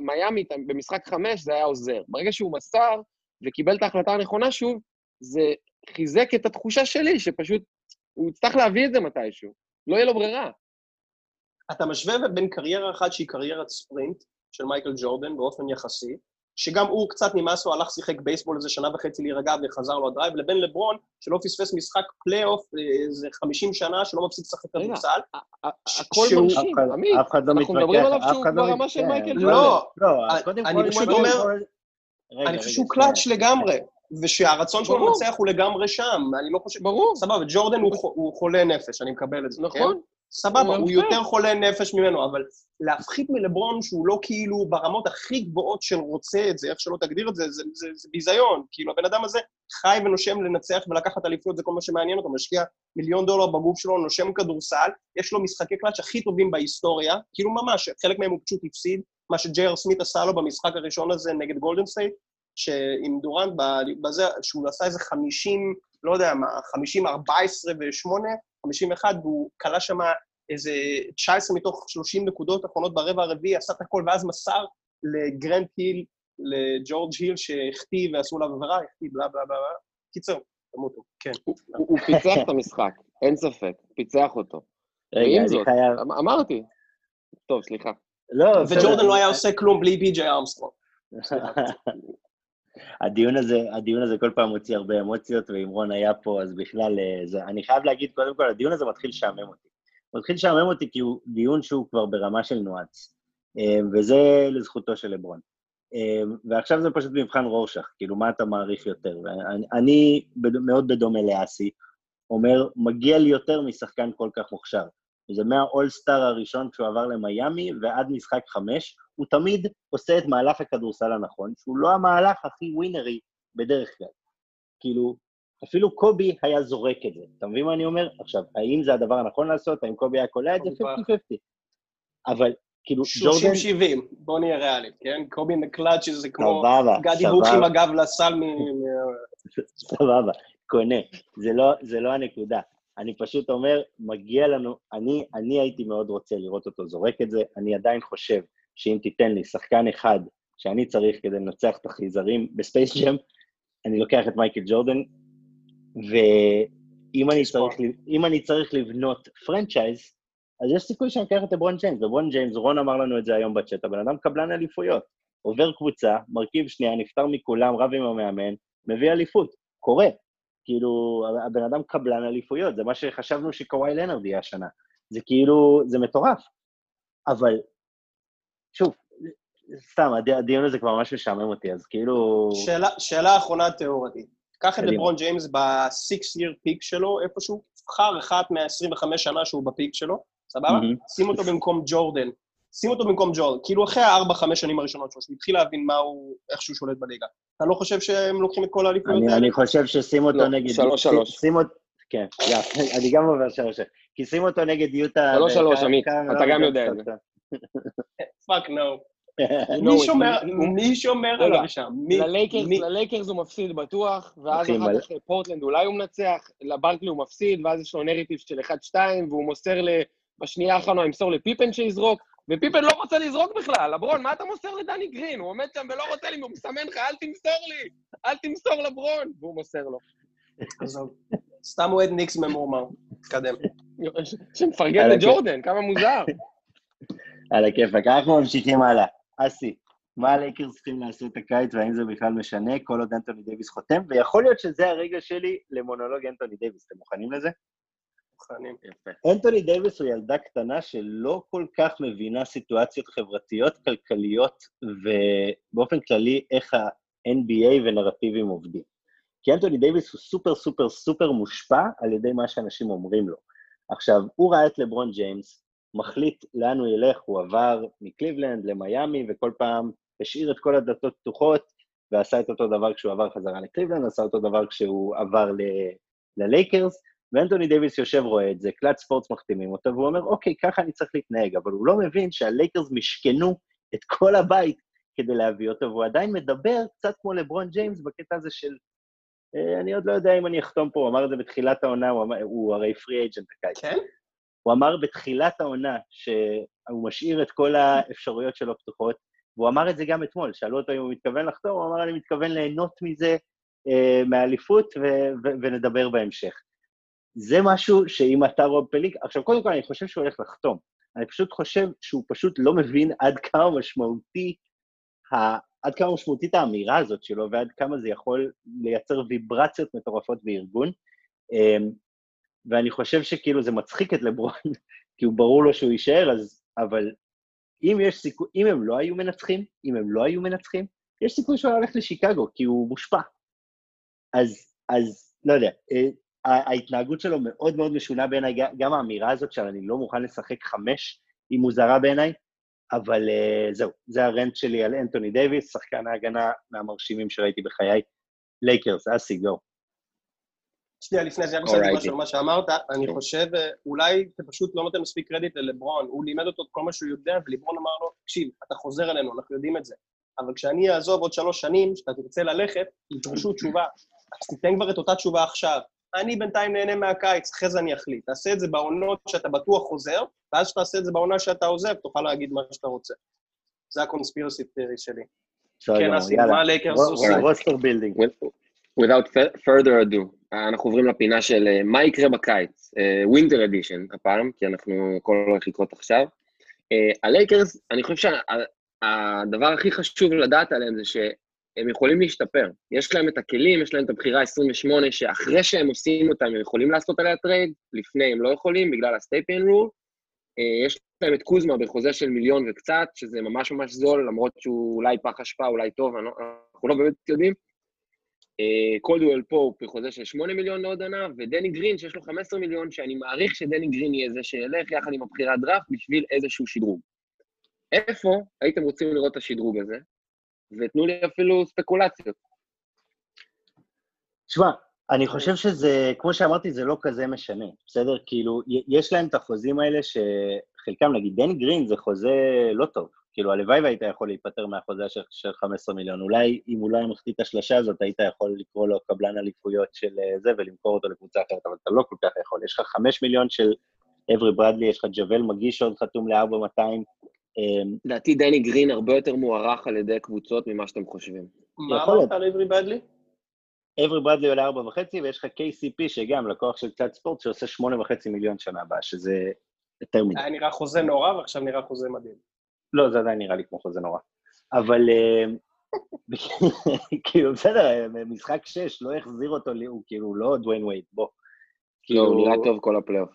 מיאמי במשחק חמש, זה היה עוזר. ברגע שהוא מסר וקיבל את ההחלטה הנכונה שוב, זה חיזק את התחושה שלי, שפשוט הוא יצטרך להביא את זה מתישהו. לא יהיה לו ברירה. אתה משווה בין קריירה אחת שהיא קריירת ספרינט של מייקל ג'ורדן באופן יחסי, שגם הוא קצת נמאס לו, הלך שיחק בייסבול איזה שנה וחצי להירגע וחזר לו ה drive, לבין לברון, שלא פספס משחק פלייאוף אה, איזה 50 שנה, שלא מפסיק לשחק כדורסל. הכל מרשים, אחד- עמית. אף אחד לא אנחנו מדברים עליו שהוא לא ברמה של. מייקל לא, לא, אז אני- פשוט אומר- אני חושב שהוא קלאץ'. לגמרי, ושהרצון שלו. לנצח הוא לגמרי שם, אני לא חושב... ברור, סבבה, ג'ורדן הוא חולה נפש, אני מקבל את זה. כן? נכון. סבבה, הוא. יותר חולה נפש ממנו, אבל להפחית מלברון שהוא לא כאילו ברמות הכי גבוהות של רוצה את זה, איך שלא תגדיר את זה, זה, זה, זה ביזיון. כאילו, הבן אדם הזה חי ונושם לנצח ולקחת אליפות, זה כל מה שמעניין אותו, משקיע מיליון דולר בגוף שלו, נושם כדורסל, יש לו משחקי קלאץ' הכי טובים בהיסטוריה, כאילו ממש, חלק מהם הוא פשוט הפסיד, מה שג'יי.אר סמית עשה לו במשחק הראשון הזה נגד גולדן סטייט, שעם דורנט, בזה, שהוא עשה איזה 50, לא יודע מה, 50, 14 ו-8, 51, והוא כלה שם איזה 19 מתוך 30 נקודות אחרונות ברבע הרביעי, עשה את הכל, ואז מסר לגרנט היל, לג'ורג' היל, שהחטיא ועשו עליו עבירה, החטיא, בלה בלה בלה. קיצר, תמותו, כן. הוא- פיצח את המשחק, אין ספק, פיצח אותו. רגע, ועם אני זאת, חייב... אמ- אמרתי. טוב, סליחה. לא. וג'ורדן לא היה עושה כלום בלי בי.ג'יי ארמסטרונג. הדיון הזה, הדיון הזה כל פעם מוציא הרבה אמוציות, ואם רון היה פה, אז בכלל, אה, זה, אני חייב להגיד, קודם כל, הדיון הזה מתחיל לשעמם אותי. הוא מתחיל לשעמם אותי כי הוא דיון שהוא כבר ברמה של נועץ, אה, וזה לזכותו של לברון. אה, ועכשיו זה פשוט מבחן רורשך, כאילו, מה אתה מעריך יותר? ואני, אני מאוד בדומה לאסי, אומר, מגיע לי יותר משחקן כל כך מוכשר. זה מהאולסטאר הראשון כשהוא עבר למיאמי ועד משחק חמש, הוא תמיד עושה את מהלך הכדורסל הנכון, שהוא לא המהלך הכי ווינרי בדרך כלל. כאילו, אפילו קובי היה זורק את זה. אתה מבין מה אני אומר? עכשיו, האם זה הדבר הנכון לעשות? האם קובי היה קולע את זה? כמובן. 50-50. אבל, כאילו, ג'ורדן... 30-70, בוא נהיה ריאליים, כן? קובי נקלאץ' זה כמו סבבה, גדי הוק עם הגב לסל. מ- סבבה, קונה. זה לא, זה לא הנקודה. אני פשוט אומר, מגיע לנו, אני, אני הייתי מאוד רוצה לראות אותו זורק את זה, אני עדיין חושב שאם תיתן לי שחקן אחד שאני צריך כדי לנצח את החייזרים בספייס ג'ם, אני לוקח את מייקל ג'ורדן, ואם אני, צריך, ל- אם אני צריך לבנות franchise, אז יש סיכוי שאני אקח את לברון ג'יימס. לברון ג'יימס, רון אמר לנו את זה היום בצ'אט, הבן אדם קבלן אליפויות. עובר קבוצה, מרכיב שנייה, נפטר מכולם, רב עם המאמן, מביא אליפות. קורה. כאילו, הבן אדם קבלן אליפויות, זה מה שחשבנו שקוואי לנרד יהיה השנה. זה כאילו, זה מטורף. אבל, שוב, סתם, הד- הדיון הזה כבר ממש משעמם אותי, אז כאילו... שאלה, שאלה אחרונה תיאורטית. קח את. לברון ג'יימס ב-6 year פיק שלו, איפשהו, בחר אחת מה-25 שנה שהוא בפיק שלו, סבבה? מהמם. שים אותו במקום ג'ורדן. שים אותו במקום ג'ורדן. כאילו, אחרי הארבע-חמש שנים הראשונות שלו, שהוא התחיל להבין מה הוא, איך שהוא שולט בליגה. אתה לא חושב שהם לוקחים את כל האליפויות האלה? אני חושב ששים אותו לא, נגד... שלוש, שים- אותו... כן, גם, אני גם עובר שלוש. כי שים אותו נגד יוטה... שלוש, וכמה- שלוש, עמית, אתה גם יודע את קצת- fuck no. מי. שומר, עליו שם? ללייקרס, הוא מפסיד בטוח, ואז אחר כך פורטלנד אולי הוא מנצח, לבארקלי הוא מפסיד, ואז יש לו נרטיב של 1-2, והוא מוסר. בשנייה האחרונה הוא ימסור לפיפן שיזרוק, ופיפן לא רוצה לזרוק בכלל. לברון, מה אתה מוסר לדני גרין? הוא עומד שם ולא רוצה לי, הוא מסמן לך, אל תמסור לי, אל תמסור לברון, והוא מוסר לו. עזוב. סתם אוהד ניקס ממורמר. תתקדם. שמפרגן. לג'ורדן, כמה מוזר. על הכיפאק, אנחנו ממשיכים הלאה. אסי, מה הלייקרס צריכים לעשות הקיץ, והאם זה בכלל משנה, כל עוד אנטוני דייוויס חותם, ויכול להיות שזה הרגע שלי למונולוג אנטוני דייוויס. אתם מוכנים לזה? מוכנים. יפה. אנטוני דייוויס הוא ילדה קטנה שלא כל כך מבינה סיטואציות חברתיות, כלכליות, ובאופן כללי איך ה-NBA ונרטיבים עובדים. כי אנטוני דייוויס הוא סופר סופר סופר מושפע על ידי מה שאנשים אומרים לו. עכשיו, הוא ראה את לברון ג'יימס, מחליט לאן הוא ילך, הוא עבר מקליבלנד למיאמי, וכל פעם השאיר את כל הדלתות פתוחות, ועשה את אותו דבר כשהוא עבר חזרה לקליבלנד, עשה אותו דבר כשהוא עבר ללייקרס, ואנטוני דייוויס יושב רואה את זה, קלאץ' ספורטס מחתימים אותו, והוא אומר, אוקיי, ככה אני צריך להתנהג, אבל הוא לא מבין שהלייקרס משכנו את כל הבית כדי להביא אותו, והוא עדיין מדבר קצת כמו לברון ג'יימס בקטע הזה של, אה, אני עוד לא יודע אם אני אחתום פה, הוא אמר את זה בתחילת העונה, הוא, אמר, הוא הרי פרי אייג'נט הקיץ. כן? הוא אמר בתחילת העונה שהוא משאיר את כל האפשרויות שלו פתוחות, והוא אמר את זה גם אתמול, שאלו אותו אם הוא מתכוון לחתום, הוא אמר, אני מתכוון ליהנות מזה, אה, מהאליפות, ו- ו- ונדבר בהמשך. זה משהו שאם אתה רוב פליק... עכשיו, קודם כל, אני חושב שהוא הולך לחתום. אני פשוט חושב שהוא פשוט לא מבין עד כמה משמעותי ה- עד כמה משמעותית האמירה הזאת שלו, ועד כמה זה יכול לייצר ויברציות מטורפות בארגון. ואני חושב שכאילו זה מצחיק את לברון, כי הוא ברור לו שהוא יישאר, אז... אבל אם יש סיכוי, אם הם לא היו מנצחים, אם הם לא היו מנצחים, יש סיכוי שהוא הולך לשיקגו, כי הוא מושפע. אז, אז לא יודע, אה, ההתנהגות שלו מאוד מאוד משונה בעיניי, גם האמירה הזאת של אני לא מוכן לשחק חמש, היא מוזרה בעיניי, אבל אה, זהו, זה ה rant שלי על אנטוני דייוויס, שחקן ההגנה מהמרשימים שראיתי בחיי. לייקרס, אסי, go. שנייה, לפני זה, אני רוצה להגיד משהו על מה שאמרת, אני חושב, אולי אתה פשוט לא נותן מספיק קרדיט ללברון, הוא לימד אותו את כל מה שהוא יודע, ולברון אמר לו, תקשיב, אתה חוזר אלינו, אנחנו יודעים את זה. אבל כשאני אעזוב עוד שלוש שנים, שאתה תרצה ללכת, ידרשו תשובה. אז תיתן כבר את אותה תשובה עכשיו. אני בינתיים נהנה מהקיץ, אחרי זה אני אחליט. תעשה את זה בעונות שאתה בטוח חוזר, ואז כשתעשה את זה בעונה שאתה עוזב, תוכל להגיד מה שאתה רוצה. זה ה conspiracy theory שלי. כן, אסי, מה לייקרס עושים? Without further ado, אנחנו עוברים לפינה של אה, מה יקרה בקיץ, winter אה, edition הפעם, כי אנחנו, הכל הולך לקרות עכשיו. אה, הלייקרס, אני חושב שהדבר הכי חשוב לדעת עליהם זה ש... הם יכולים להשתפר. יש להם את הכלים, יש להם את הבחירה 28, שאחרי שהם עושים אותם, הם יכולים לעשות עליה trade, לפני הם לא יכולים, בגלל ה-Stepien rule. אה, יש להם את קוזמה בחוזה של מיליון וקצת, שזה ממש ממש זול, למרות שהוא אולי פח אשפה, אולי טוב, לא, אנחנו לא באמת יודעים. קולדואל פופ בחוזה של 8 מיליון לעוד עונה, ודני גרין שיש לו 15 מיליון, שאני מעריך שדני גרין יהיה זה שילך יחד עם הבחירת דראפט בשביל איזשהו שדרוג. איפה הייתם רוצים לראות את השדרוג הזה? ותנו לי אפילו ספקולציות. תשמע, אני חושב שזה, כמו שאמרתי, זה לא כזה משנה, בסדר? כאילו, יש להם את החוזים האלה שחלקם, נגיד, דן גרין זה חוזה לא טוב. כאילו, הלוואי והיית יכול להיפטר מהחוזה של, של 15 מיליון. אולי, אם הוא לא היה מחטיא את השלשה הזאת, היית יכול לקרוא לו קבלן אליפויות של אה, זה ולמכור אותו לקבוצה אחרת, אבל אתה לא כל כך יכול. יש לך 5 מיליון של אברי ברדלי, יש לך ג'וול מגיש עוד חתום ל-4200, אמ, לדעתי דני גרין הרבה יותר מוערך על ידי קבוצות ממה שאתם חושבים. מה אמרת על אברי ברדלי? אברי ברדלי עולה ארבע וחצי, ויש לך KCP, שגם לקוח של קצת ספורט, שעושה שמונה וחצי מיליון שנה הבאה, שזה יותר מדי. היה נראה חוזה נורא, ועכשיו נראה חוזה מדהים. לא, זה עדיין נראה לי כמו חוזה נורא. אבל אמ, כאילו, בסדר, משחק שש, לא החזיר אותו, הוא כאילו לא דוויין וייד, בוא. לא, הוא נראה טוב כל הפלייאוף.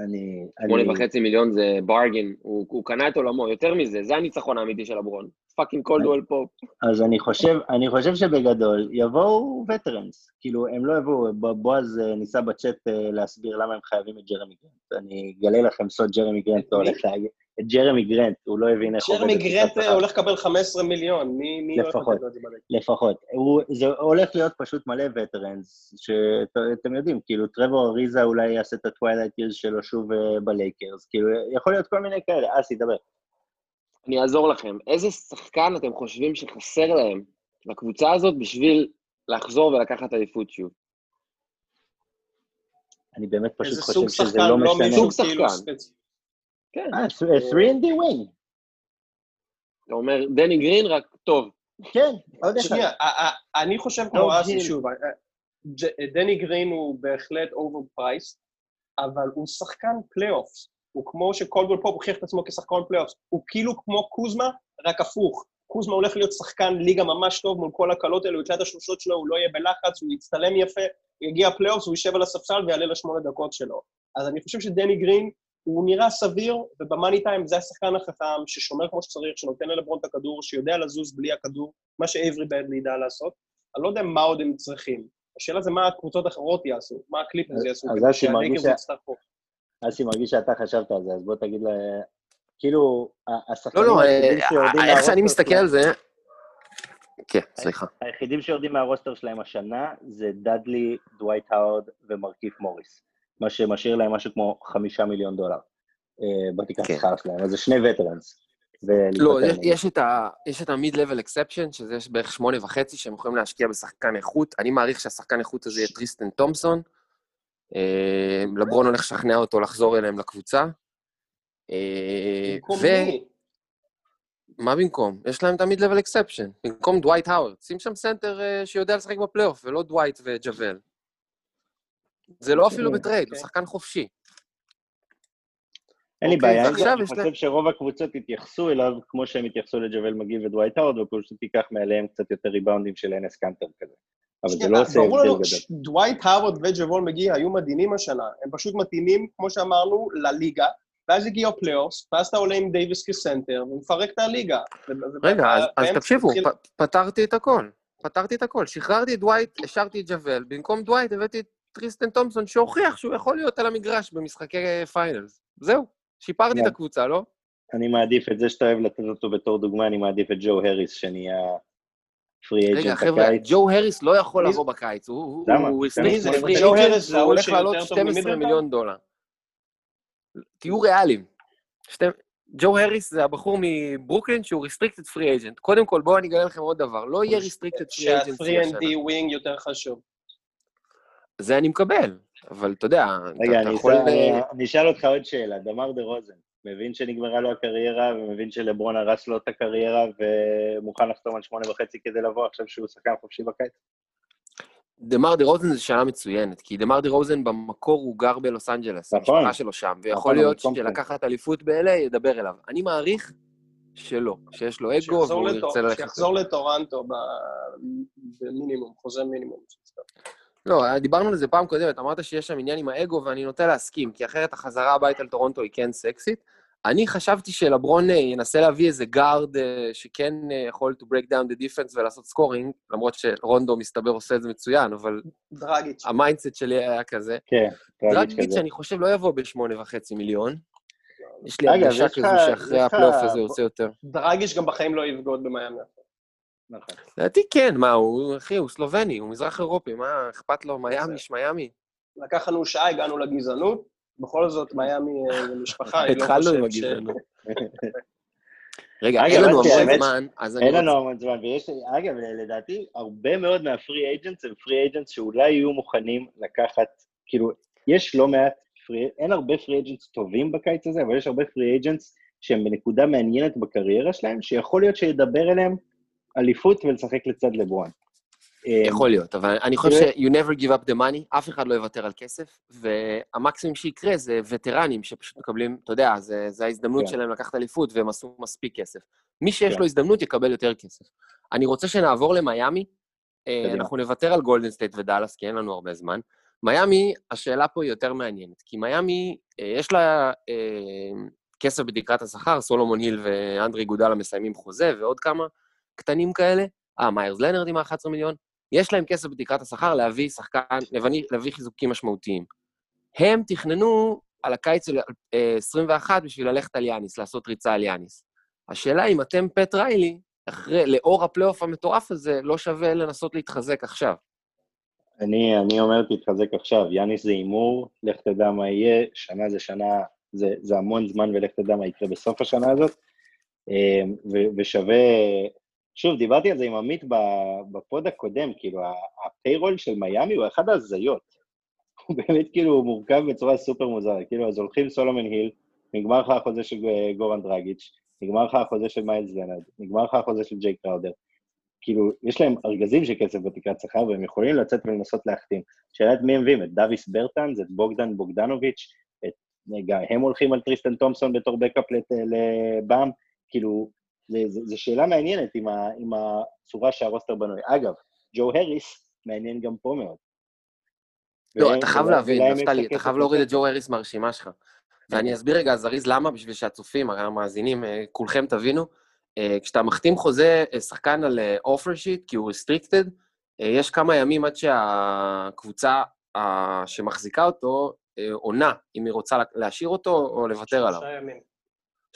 אני... שמונה וחצי מיליון זה bargain, הוא, הוא קנה את עולמו, יותר מזה, זה הניצחון האמיתי של לברון. פאקינג קולדוול פה. אז אני חושב, אני חושב שבגדול יבואו veterans. כאילו, הם לא יבואו, בועז אה, ניסה בצ'אט אה, להסביר למה הם חייבים את ג'רמי גרנט. אני אגלה לכם סוד, ג'רמי גרנט הולך להגיד... את ג'רמי גרנט, הוא לא הבין איך עובד... ג'רמי גרנט הולך לקבל 15 מיליון, מי, מי לפחות, לפחות. הוא, זה הולך להיות פשוט מלא veterans, שאתם יודעים, כאילו טרוור אריזה אולי יעשה את ה twilight years שלו שוב אה, בלייקרס, כאילו יכול להיות כל מיני כאלה, אסי, דבר. אני אעזור לכם. איזה שחקן אתם חושבים שחסר להם לקבוצה הזאת בשביל לחזור ולקחת אליפות שוב? אני באמת פשוט חושב שזה לא, לא משנה. סוג שחקן. כן. אה, 3 and D wing. אתה אומר, דני גרין רק טוב. כן, עוד אחד. שנייה, אני חושב כמו אסי, שוב, אה, אה, דני גרין הוא בהחלט overpriced, אבל הוא שחקן playoffs. הוא כמו שקולדוול פופ הוכיח את עצמו כשחקן playoffs. הוא כאילו כמו קוזמה, רק הפוך. קוזמה הולך להיות שחקן ליגה ממש טוב מול כל הקלות האלו, הוא יתלה את השלושות שלו, הוא לא יהיה בלחץ, הוא יצטלם יפה, הוא יגיע playoffs, הוא יישב על הספסל ויעלה לשמונה דקות שלו. אז אני חושב שדני גרין הוא נראה סביר, וב money time זה השחקן החכם, ששומר כמו שצריך, שנותן ללברון את הכדור, שיודע לזוז בלי הכדור, מה שאייברי בראדלי ידע לעשות. אני לא יודע מה עוד הם צריכים. השאלה זה מה הקבוצות האחרות יעשו, מה הקליפרס יעשו, כדי שהנגב יצטרכו. אסי מרגיש שאתה חשבת על זה, אז בוא תגיד ל... כאילו, השחקנים לא, לא, היחידים שיורדים מה roster... איך שאני מסתכל על זה... כן, סליחה. היחידים שיורדים מה roster שלהם השנה זה דאדלי, דווייט האורד ומרקיף מוריס. מה שמשאיר להם משהו כמו חמישה מיליון דולר אה, בתקרת כן. שכר שלהם, אז זה שני veterans. לא, יש, את ה, יש את ה-mid-level exception, שזה יש בערך שמונה וחצי, שהם יכולים להשקיע בשחקן איכות. אני מעריך שהשחקן איכות הזה יהיה טריסטן תומפסון. אה, לברון הולך לשכנע אותו לחזור אליהם לקבוצה. אה, מי? מה במקום? יש להם את ה-mid-level exception. במקום דווייט האוורד. שים שם סנטר שיודע לשחק בפלייאוף, ולא דווייט וג'וול. זה לא אפילו. ב trade, הוא אוקיי. שחקן חופשי. אין לי אוקיי, בעיה אני חושב שרוב הקבוצות יתייחסו אליו כמו שהם התייחסו לג'וול מגי ודווייט האורד, ופשוט תיקח מעליהם קצת יותר ריבאונדים של אנס קאנטר כזה. אבל זה לא עושה הבדל גדול. שדווייט האוורד וג'וול מגי היו מדהימים השנה. הם פשוט מתאימים, כמו שאמרנו, לליגה, ואז הגיע הפלייאוף, ואז אתה עולה עם דייוויס כסנטר, ומפרק את הליגה. רגע, אז, תקשיבו, פתרתי את הכל. פתרתי את הכל. שחררתי את דווייט, השארתי את ג'וול, במקום דווייט הבאתי את טריסטן תומפסון, שהוכיח שהוא יכול להיות על המגרש במשחקי finals. זהו, שיפרתי את. הקבוצה, לא? אני מעדיף את זה שאתה אוהב לתת אותו בתור דוגמה, אני מעדיף את ג'ו הריס שנהיה free רגע, agent חבר'ה, בקיץ. ג'ו הריס לא יכול לבוא בקיץ, הוא- הוא? הוא? ל free ג'ו agent, ההוא הולך לעלות טוב 12 ממידלטון? מיליון דולר. תהיו ריאליים. ג'ו הריס זה הבחור מברוקלין שהוא restricted free agent. קודם כל, בואו אני אגלה לכם עוד דבר, לא יהיה restricted free agency שה-3 השנה. and D wing יותר חשוב. זה אני מקבל, אבל אתה יודע, רגע, אתה אני יכול... אשאל- אה, אני אשאל אותך עוד שאלה. דמר דה רוזן, מבין שנגמרה לו הקריירה, ומבין שלברון הרס לו את הקריירה, ומוכן לחתום על שמונה וחצי כדי לבוא עכשיו שהוא שחקן חופשי בקיץ? דמר דה רוזן זו שאלה מצוינת, כי דמר דה רוזן במקור הוא גר בלוס אנג'לס, נכון. המשפחה שלו שם, ויכול נכון, להיות. שלקחת אליפות ב-LA ידבר אליו. אני מעריך שלא, שיש לו אגו והוא ירצה ללכת... שיחזור לטורנטו ב- במינימום, חוזה מינימום. לא, דיברנו על זה פעם קודמת, אמרת שיש שם עניין עם האגו, ואני נוטה להסכים, כי אחרת החזרה הביתה לטורונטו היא כן סקסית. אני חשבתי שלברון אה, ינסה להביא איזה guard אה, שכן אה, יכול to break down the defense ולעשות scoring, למרות שרונדו מסתבר עושה את זה מצוין, אבל דרגיץ'. ה mindset שלי היה כזה. כן, דרגיץ', כזה. שאני חושב, לא יבוא בשמונה וחצי מיליון. יש לי הרגשה כזו שאחרי הפלייאוף הזה הוא יוצא יותר. דרגיץ' גם בחיים לא יבגוד במיאמי. נכון. לדעתי כן, מה, הוא, אחי, הוא סלובני, הוא מזרח אירופי, מה אכפת לו, מיאמי, שמיאמי. לקח לנו שעה, הגענו לגזענות. בכל זאת, מיאמי אה, זה משפחה, אני לא התחלנו חושב עם ש... הגזענות. רגע, אין לנו המון זמן, אז אני אין. לנו המון זמן, ויש, אגב, לדעתי, הרבה מאוד מה free agents הם free agents שאולי יהיו מוכנים לקחת, כאילו, יש לא מעט פרי, אין הרבה פרי אייג'נטס טובים בקיץ הזה, אבל יש הרבה פרי אייג'נטס שהם בנקודה מעניינת בקריירה שלהם, שיכול להיות שידבר אליהם אליפות ולשחק לצד לברון. יכול להיות, אבל אני חושב תראה- ש- you never give up the money, אף אחד לא יוותר על כסף, והמקסימום שיקרה זה וטרנים שפשוט מקבלים, אתה יודע, זה, זה ההזדמנות כן. שלהם לקחת אליפות והם עשו מספיק כסף. מי שיש כן. לו הזדמנות יקבל יותר כסף. אני רוצה שנעבור למיאמי, אה. אנחנו נוותר על גולדן סטייט ודאלאס, כי אין לנו הרבה זמן. מיאמי, השאלה פה היא יותר מעניינת, כי מיאמי, אה, יש לה אה, כסף בתקרת השכר, סולומון היל ואנדרה איגודלה מסיימים חוזה, ועוד כמה קטנים כאלה. אה, מאיירס לנרד עם ה-11 מיליון. יש להם כסף בתקרת השכר להביא שחקן, להביא, להביא חיזוקים משמעותיים. הם תכננו על הקיץ של אה, 21 בשביל ללכת על יאניס, לעשות ריצה על יאניס. השאלה אם אתם, פט ריילי, אחרי, לאור הפלייאוף המטורף הזה, לא שווה לנסות להתחזק עכשיו. אני, אני אומר, תתחזק עכשיו, יאניס זה הימור, לך תדע מה יהיה, שנה זה שנה, זה, זה המון זמן ולך תדע מה יקרה בסוף השנה הזאת. אה, ו- ושווה, שוב, דיברתי על זה עם עמית בפוד הקודם, כאילו, ה payroll של מיאמי הוא אחד ההזיות. הוא באמת כאילו מורכב בצורה סופר מוזרה, כאילו, אז הולכים סולומון היל, נגמר לך החוזה של אה, גורן דרגיץ', נגמר לך החוזה של מאיירס לנרד, נגמר לך החוזה של ג'יי קראודר. כאילו, יש להם ארגזים של כסף בתקרת שכר, והם יכולים לצאת ולנסות להחתים. שאלה את מי הם מביאים, את דייוויס ברטנס, את בוגדן בוגדנוביץ', את... רגע, הם הולכים על טריסטן תומפסון בתור backup לבאם, כאילו, זו שאלה מעניינת עם, ה, עם הצורה שהרוסטר בנוי. אגב, ג'ו הריס מעניין גם פה מאוד. לא, אתה חייב להבין, נפתלי, את אתה חייב להוריד את. ג'ו הריס מהרשימה שלך. ואני אסביר רגע, זריז, למה, בשביל שהצופים, המאזינים, אה, כולכם תבינו. אה, כשאתה מחתים חוזה אה, שחקן על offer sheet, כי הוא restricted, יש כמה ימים עד שהקבוצה שמחזיקה אותו עונה, אם היא רוצה להשאיר אותו או לוותר עליו. שלושה ימים.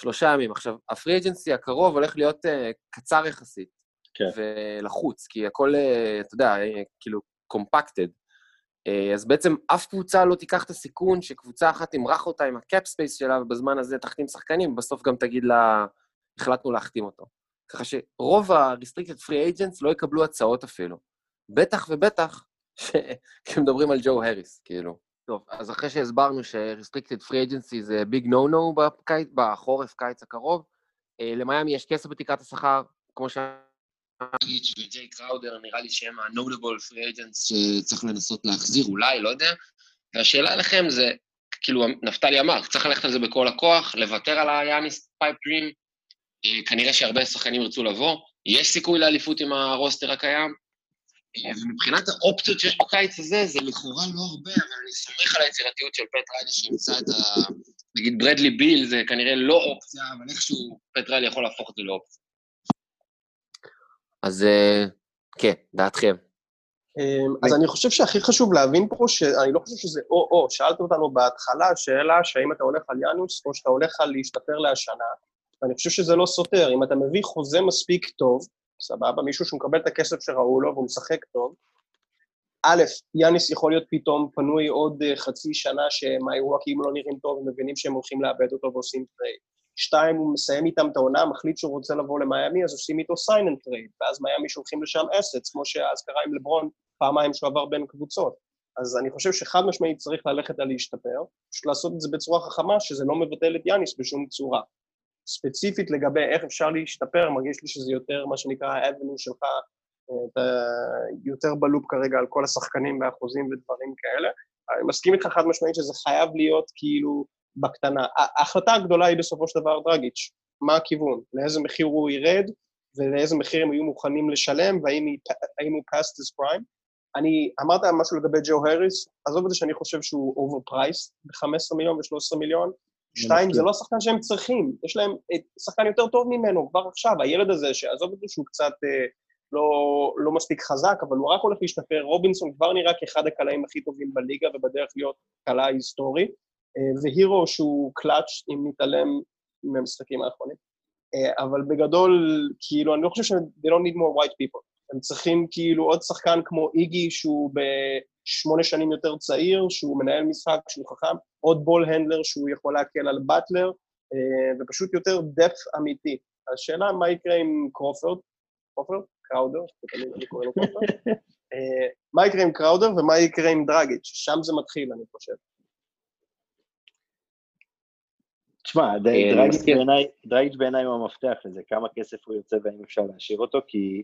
שלושה ימים. עכשיו, ה free agency הקרוב הולך להיות uh, קצר יחסית. כן. ולחוץ, כי הכל, uh, אתה יודע, uh, כאילו, compacted. Uh, אז בעצם אף קבוצה לא תיקח את הסיכון שקבוצה אחת תמרח אותה עם ה cap space שלה, ובזמן הזה תחתים שחקנים, ובסוף גם תגיד לה, החלטנו להחתים אותו. ככה שרוב ה-restricted free agents לא יקבלו הצעות אפילו. בטח ובטח כשמדברים על ג'ו הריס, כאילו. טוב, אז אחרי שהסברנו ש-restricted free agency זה big no no בחורף, קיץ הקרוב, אה, למיאמי יש כסף בתקרת השכר, כמו ש... איץ' וג'יי קראודר, נראה לי שהם ה-notable free agents שצריך לנסות להחזיר, אולי, לא יודע. והשאלה לכם זה, כאילו, נפתלי אמר, צריך ללכת על זה בכל הכוח, לוותר על היאניס pipe dream, אה, כנראה שהרבה שחקנים ירצו לבוא, יש סיכוי לאליפות עם הרוסטר הקיים, ומבחינת האופציות שיש בקיץ הזה, זה לכאורה לא הרבה, אבל אני סומך על היצירתיות של פט ריילי שימצא את ה... נגיד ברדלי ביל זה כנראה לא אופציה, אבל איכשהו פט ריילי יכול להפוך את זה לאופציה. אז אה, כן, דעתכם. אמ, אז אני חושב שהכי חשוב להבין פה, שאני לא חושב שזה או-או, שאלת אותנו בהתחלה שאלה שהאם אתה הולך על יאניס או שאתה הולך על להשתפר להשנה, ואני חושב שזה לא סותר. אם אתה מביא חוזה מספיק טוב, סבבה, מישהו שמקבל את הכסף שראו לו והוא משחק טוב, א', יאניס יכול להיות פתאום פנוי עוד אה, חצי שנה שהוורקים לא נראים טוב ומבינים שהם הולכים לאבד אותו ועושים טרייד. שתיים, הוא מסיים איתם את העונה, מחליט שהוא רוצה לבוא למיאמי, אז עושים איתו sign and trade, ואז מיאמי שולחים לשם אסטס, כמו שאז קרה עם לברון פעמיים שהוא עבר בין קבוצות. אז אני חושב שחד משמעית צריך ללכת על להשתפר, פשוט לעשות את זה בצורה חכמה, שזה לא מבטל את יאניס בשום צורה. ספציפית לגבי איך אפשר להשתפר, מרגיש לי שזה יותר מה שנקרא האבנו שלך, אתה יותר בלופ כרגע על כל השחקנים באחוזים ודברים כאלה. אני מסכים איתך חד משמעית שזה חייב להיות כאילו בקטנה. ההחלטה הגדולה היא בסופו של דבר דרגיץ', מה הכיוון, לאיזה מחיר הוא ירד ולאיזה מחיר הם יהיו מוכנים לשלם והאם הוא past his prime. אני, אמרת משהו לגבי ג'ו הריס, עזוב את זה שאני חושב שהוא overpriced ב-15 מיליון ו-13 מיליון. שתיים, זה לא שחקן שהם צריכים, יש להם שחקן יותר טוב ממנו כבר עכשיו, הילד הזה, שעזוב את זה שהוא קצת אה, לא, לא מספיק חזק, אבל הוא רק הולך להשתפר, רובינסון כבר נראה כאחד הקלעים הכי טובים בליגה ובדרך להיות קלע היסטורי, אה, והירו שהוא קלאץ' אם נתעלם מהמשחקים האחרונים. אה, אבל בגדול, כאילו, אני לא חושב ש- they don't need more white people. הם צריכים כאילו עוד שחקן כמו איגי, שהוא בשמונה שנים יותר צעיר, שהוא מנהל משחק, שהוא חכם, עוד ball handler שהוא יכול להקל על באטלר, אה, ופשוט יותר depth אמיתי. השאלה מה יקרה עם קרופרד, קרופרד? קראודר, תמיד אני קורא לו קרופרד. אה, מה יקרה עם קראודר ומה יקרה עם דרגיץ', שם זה מתחיל, אני חושב. תשמע, ד- אני דרגיץ' מסכים. בעיניי- דרגיץ' בעיניי הוא המפתח לזה, כמה כסף הוא יוצא והאם אפשר להשאיר אותו, כי,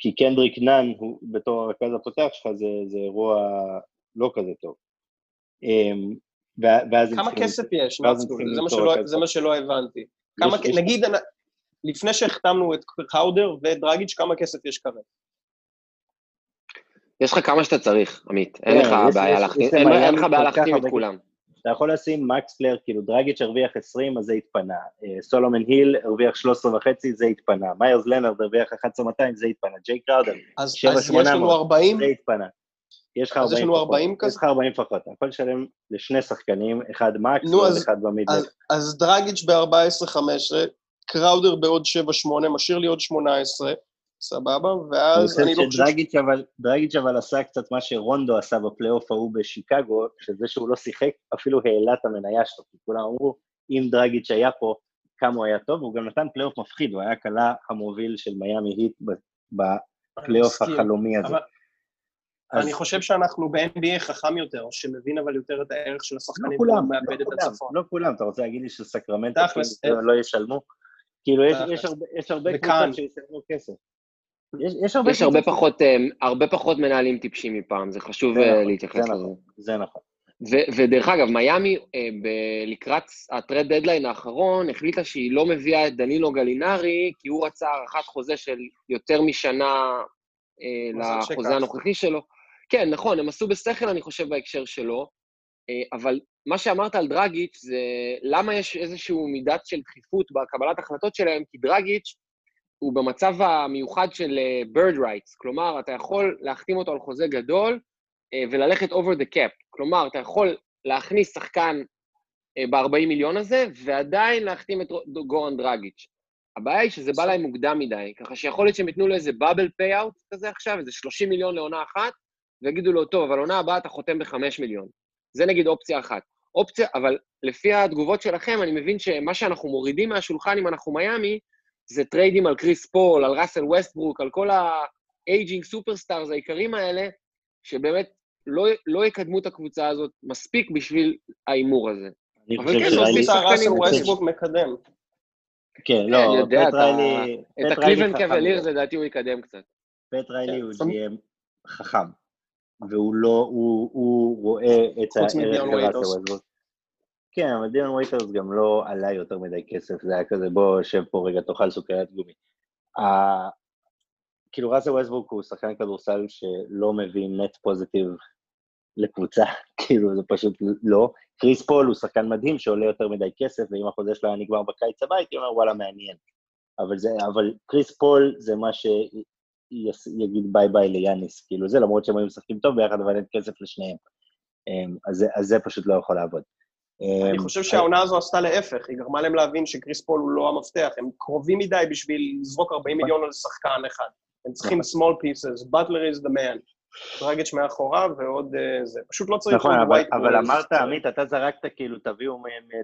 כי קנדריק נאן, הוא בתור הרכז הפותח שלך, זה, זה אירוע לא כזה טוב. אמ, ואז כמה כסף יש, זה מה שלא- זה מה שלא הבנתי. כמה, יש- יש- נגיד, לפני שהחתמנו את קראודר ודרגיץ', כמה כסף יש כרגע? יש לך כמה שאתה צריך, עמית. אין לך יש- בעיה יש- להחתים, יש את כולם. אתה יכול לשים מקס פלר, כאילו דרגיץ' הרוויח 20, אז זה התפנה. אה, סולומן היל הרוויח 13 וחצי, זה התפנה. מאיירס לנרד הרוויח 11,200, זה התפנה. ג'יי קראודר, אז, שבע, אז יש שמונה לנו מאות. 40, זה התפנה. יש לך אז יש 40 לנו פחות. 40 כזה? יש לך 40 פחות. אתה יכול לשלם לשני שחקנים, אחד מקס ועוד אחד במידלר. אז, אז דרגיץ' ב-14-15, קראודר בעוד 7-8, משאיר לי עוד 18, סבבה? אני ואז אני לא חושב חושב... שדרגיץ' אבל, דרגיץ' אבל עשה קצת מה שרונדו עשה בפלייאוף ההוא בשיקגו, שזה שהוא לא שיחק, אפילו העלה את המניה שלו, כי כולם אמרו, אם דרגיץ' היה פה, כמה הוא היה טוב, והוא גם נתן פלייאוף מפחיד, הוא היה הקלה המוביל של מיאמי היט ב- בפלייאוף. החלומי הזה. אבל אז אני חושב שאנחנו ב-NBA חכם יותר, שמבין אבל יותר את הערך של לא השחקנים, כולם, והוא לא את כולם, הצפון. לא כולם, אתה רוצה להגיד לי שסקרמנט תכלס, לא- אה, לא ישלמו? כאילו, יש-. יש הרבה- יש הרבה. קבוצות שישלמו כסף. יש- יש הרבה יש הרבה פחות, אה, הרבה פחות מנהלים טיפשים מפעם, זה חשוב זה אה, נכון, להתייחס זה לזה. נכון, זה נכון. ו- ודרך אגב, מיאמי אה, ב- לקראת הטרד דדליין האחרון החליטה שהיא לא מביאה את דנילו גלינרי, כי הוא רצה הארכת חוזה של יותר משנה לחוזה. הנוכחי שלו. כן, נכון, הם עשו בשכל, אני חושב, בהקשר שלו, אבל מה שאמרת על דרגיץ' זה למה יש איזושהי מידת של דחיפות בקבלת החלטות שלהם, כי דרגיץ' הוא במצב המיוחד של אה, bird rights, כלומר, אתה יכול להחתים אותו על חוזה גדול אה, וללכת over the cap. כלומר, אתה יכול להכניס שחקן ב-40 מיליון הזה, ועדיין להחתים את גורן דרגיץ'. הבעיה היא שזה בא להם מוקדם מדי, ככה שיכול להיות שהם ייתנו לו איזה bubble payout כזה עכשיו, איזה 30 מיליון לעונה אחת, ויגידו לו, טוב, אבל עונה הבאה אתה חותם ב-5 מיליון. זה נגיד אופציה אחת. אופציה, אבל לפי התגובות שלכם, אני מבין שמה שאנחנו מורידים מהשולחן אם אנחנו מיאמי, זה טריידים על קריס פול, על ראסל ווסטברוק, על כל ה aging superstars היקרים האלה, שבאמת לא, לא יקדמו את הקבוצה הזאת מספיק בשביל ההימור הזה. אני אבל חושב כן. להוסיף שחקנים ווסטברוק מקדם. כן, לא, אני יודע, פט אתה- ריילי... את הקליבלנד קבלירס. זה לדעתי הוא יקדם קצת. פט ריילי כן. הוא GM חכם, והוא לא, הוא, הוא רואה את הערך של. ראסל ווסטברוק. כן, אבל דילן וייטרס גם לא עלה יותר מדי כסף, זה היה כזה, בוא, שב פה רגע, תאכל סוכריית גומי. ה- כאילו, ראסל ווסטברוק הוא שחקן כדורסל שלא מביא net positive לקבוצה, כאילו, זה פשוט לא. קריס פול הוא שחקן מדהים שעולה יותר מדי כסף, ואם החוזה שלו היה נגמר בקיץ הבא, הייתי אומר, וואלה, מעניין. אבל, זה, אבל קריס פול זה מה שיגיד ביי ביי ליאניס, כאילו זה, למרות שהם היו משחקים טוב ביחד, אבל אין כסף לשניהם. אמ, אז, אז זה פשוט לא יכול לעבוד. אני אמ, חושב שהעונה הזו עשתה להפך, היא גרמה להם להבין שקריס פול הוא לא המפתח, הם קרובים מדי בשביל לזרוק 40 מיליון על שחקן אחד. הם צריכים small pieces, Butler is the man. דרגץ' מאחוריו ועוד אה, זה. פשוט לא צריך נכון, אבל. אמרת, עמית, אתה זרקת כאילו,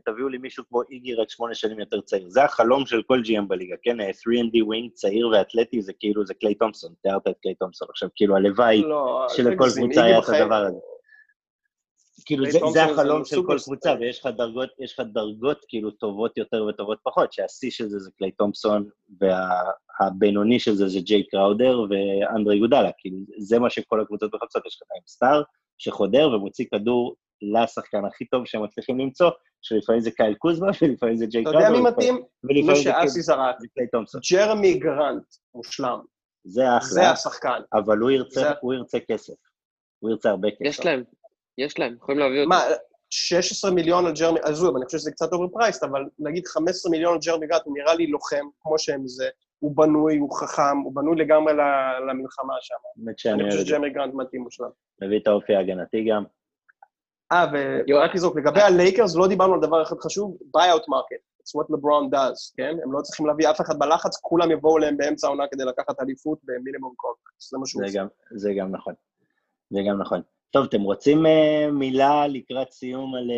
תביאו, לי מישהו כמו איגי רק שמונה שנים יותר צעיר. זה החלום של כל GM בליגה, כן? 3&D wing צעיר ואתלטי, זה כאילו, זה קליי תומפסון, תיארת את קליי תומפסון. עכשיו, כאילו, הלוואי לא, שלכל. קבוצה היה את הדבר הזה. כאילו, זה, זה זה החלום של כל. קבוצה, ויש לך דרגות, יש לך דרגות כאילו טובות יותר וטובות פחות, שהשיא של זה זה קליי תומפסון, והבינוני של זה זה ג'יי קראודר ואנדרה איגודלה, כאילו, זה מה שכל הקבוצות מחפשות, יש לך עם star שחודר ומוציא כדור לשחקן הכי טוב שהם מצליחים למצוא, שלפעמים זה קייל קוזמה, ולפעמים זה ג'יי אתה קראודר, יודע מי מתאים? ולפעמים מי זה שאסי זרק. זה קליי תומפסון. ג'רמי גרנט, מושלם. זה זה אחלה, השחקן. אבל הוא ירצה, זה- הוא ירצה כסף. הוא ירצה הרבה כסף. יש להם, יש להם, יכולים להביא אותו. מה, 16 מיליון על ג'רמי, עזוב, אני חושב שזה קצת overpriced, אבל נגיד 15 מיליון על ג'רמי גרנט, הוא נראה לי לוחם, כמו שהם זה. הוא בנוי, הוא חכם, הוא בנוי לגמרי ל- למלחמה שם. באמת שאני אני חושב. שג'רמי גרנט מתאים מושלם. מביא את האופי ההגנתי גם. אה, ורק לזרוק, לגבי הלייקרס, לא דיברנו על דבר אחד חשוב, buyout market. It's what LeBron does, כן? הם לא צריכים להביא אף אחד בלחץ, כולם יבואו אליהם באמצע העונה כדי לקחת אליפות ב minimum contract. זה מה שהוא עושה. גם, זה גם נכון. זה גם נכון. טוב, אתם רוצים אה, מילה לקראת סיום על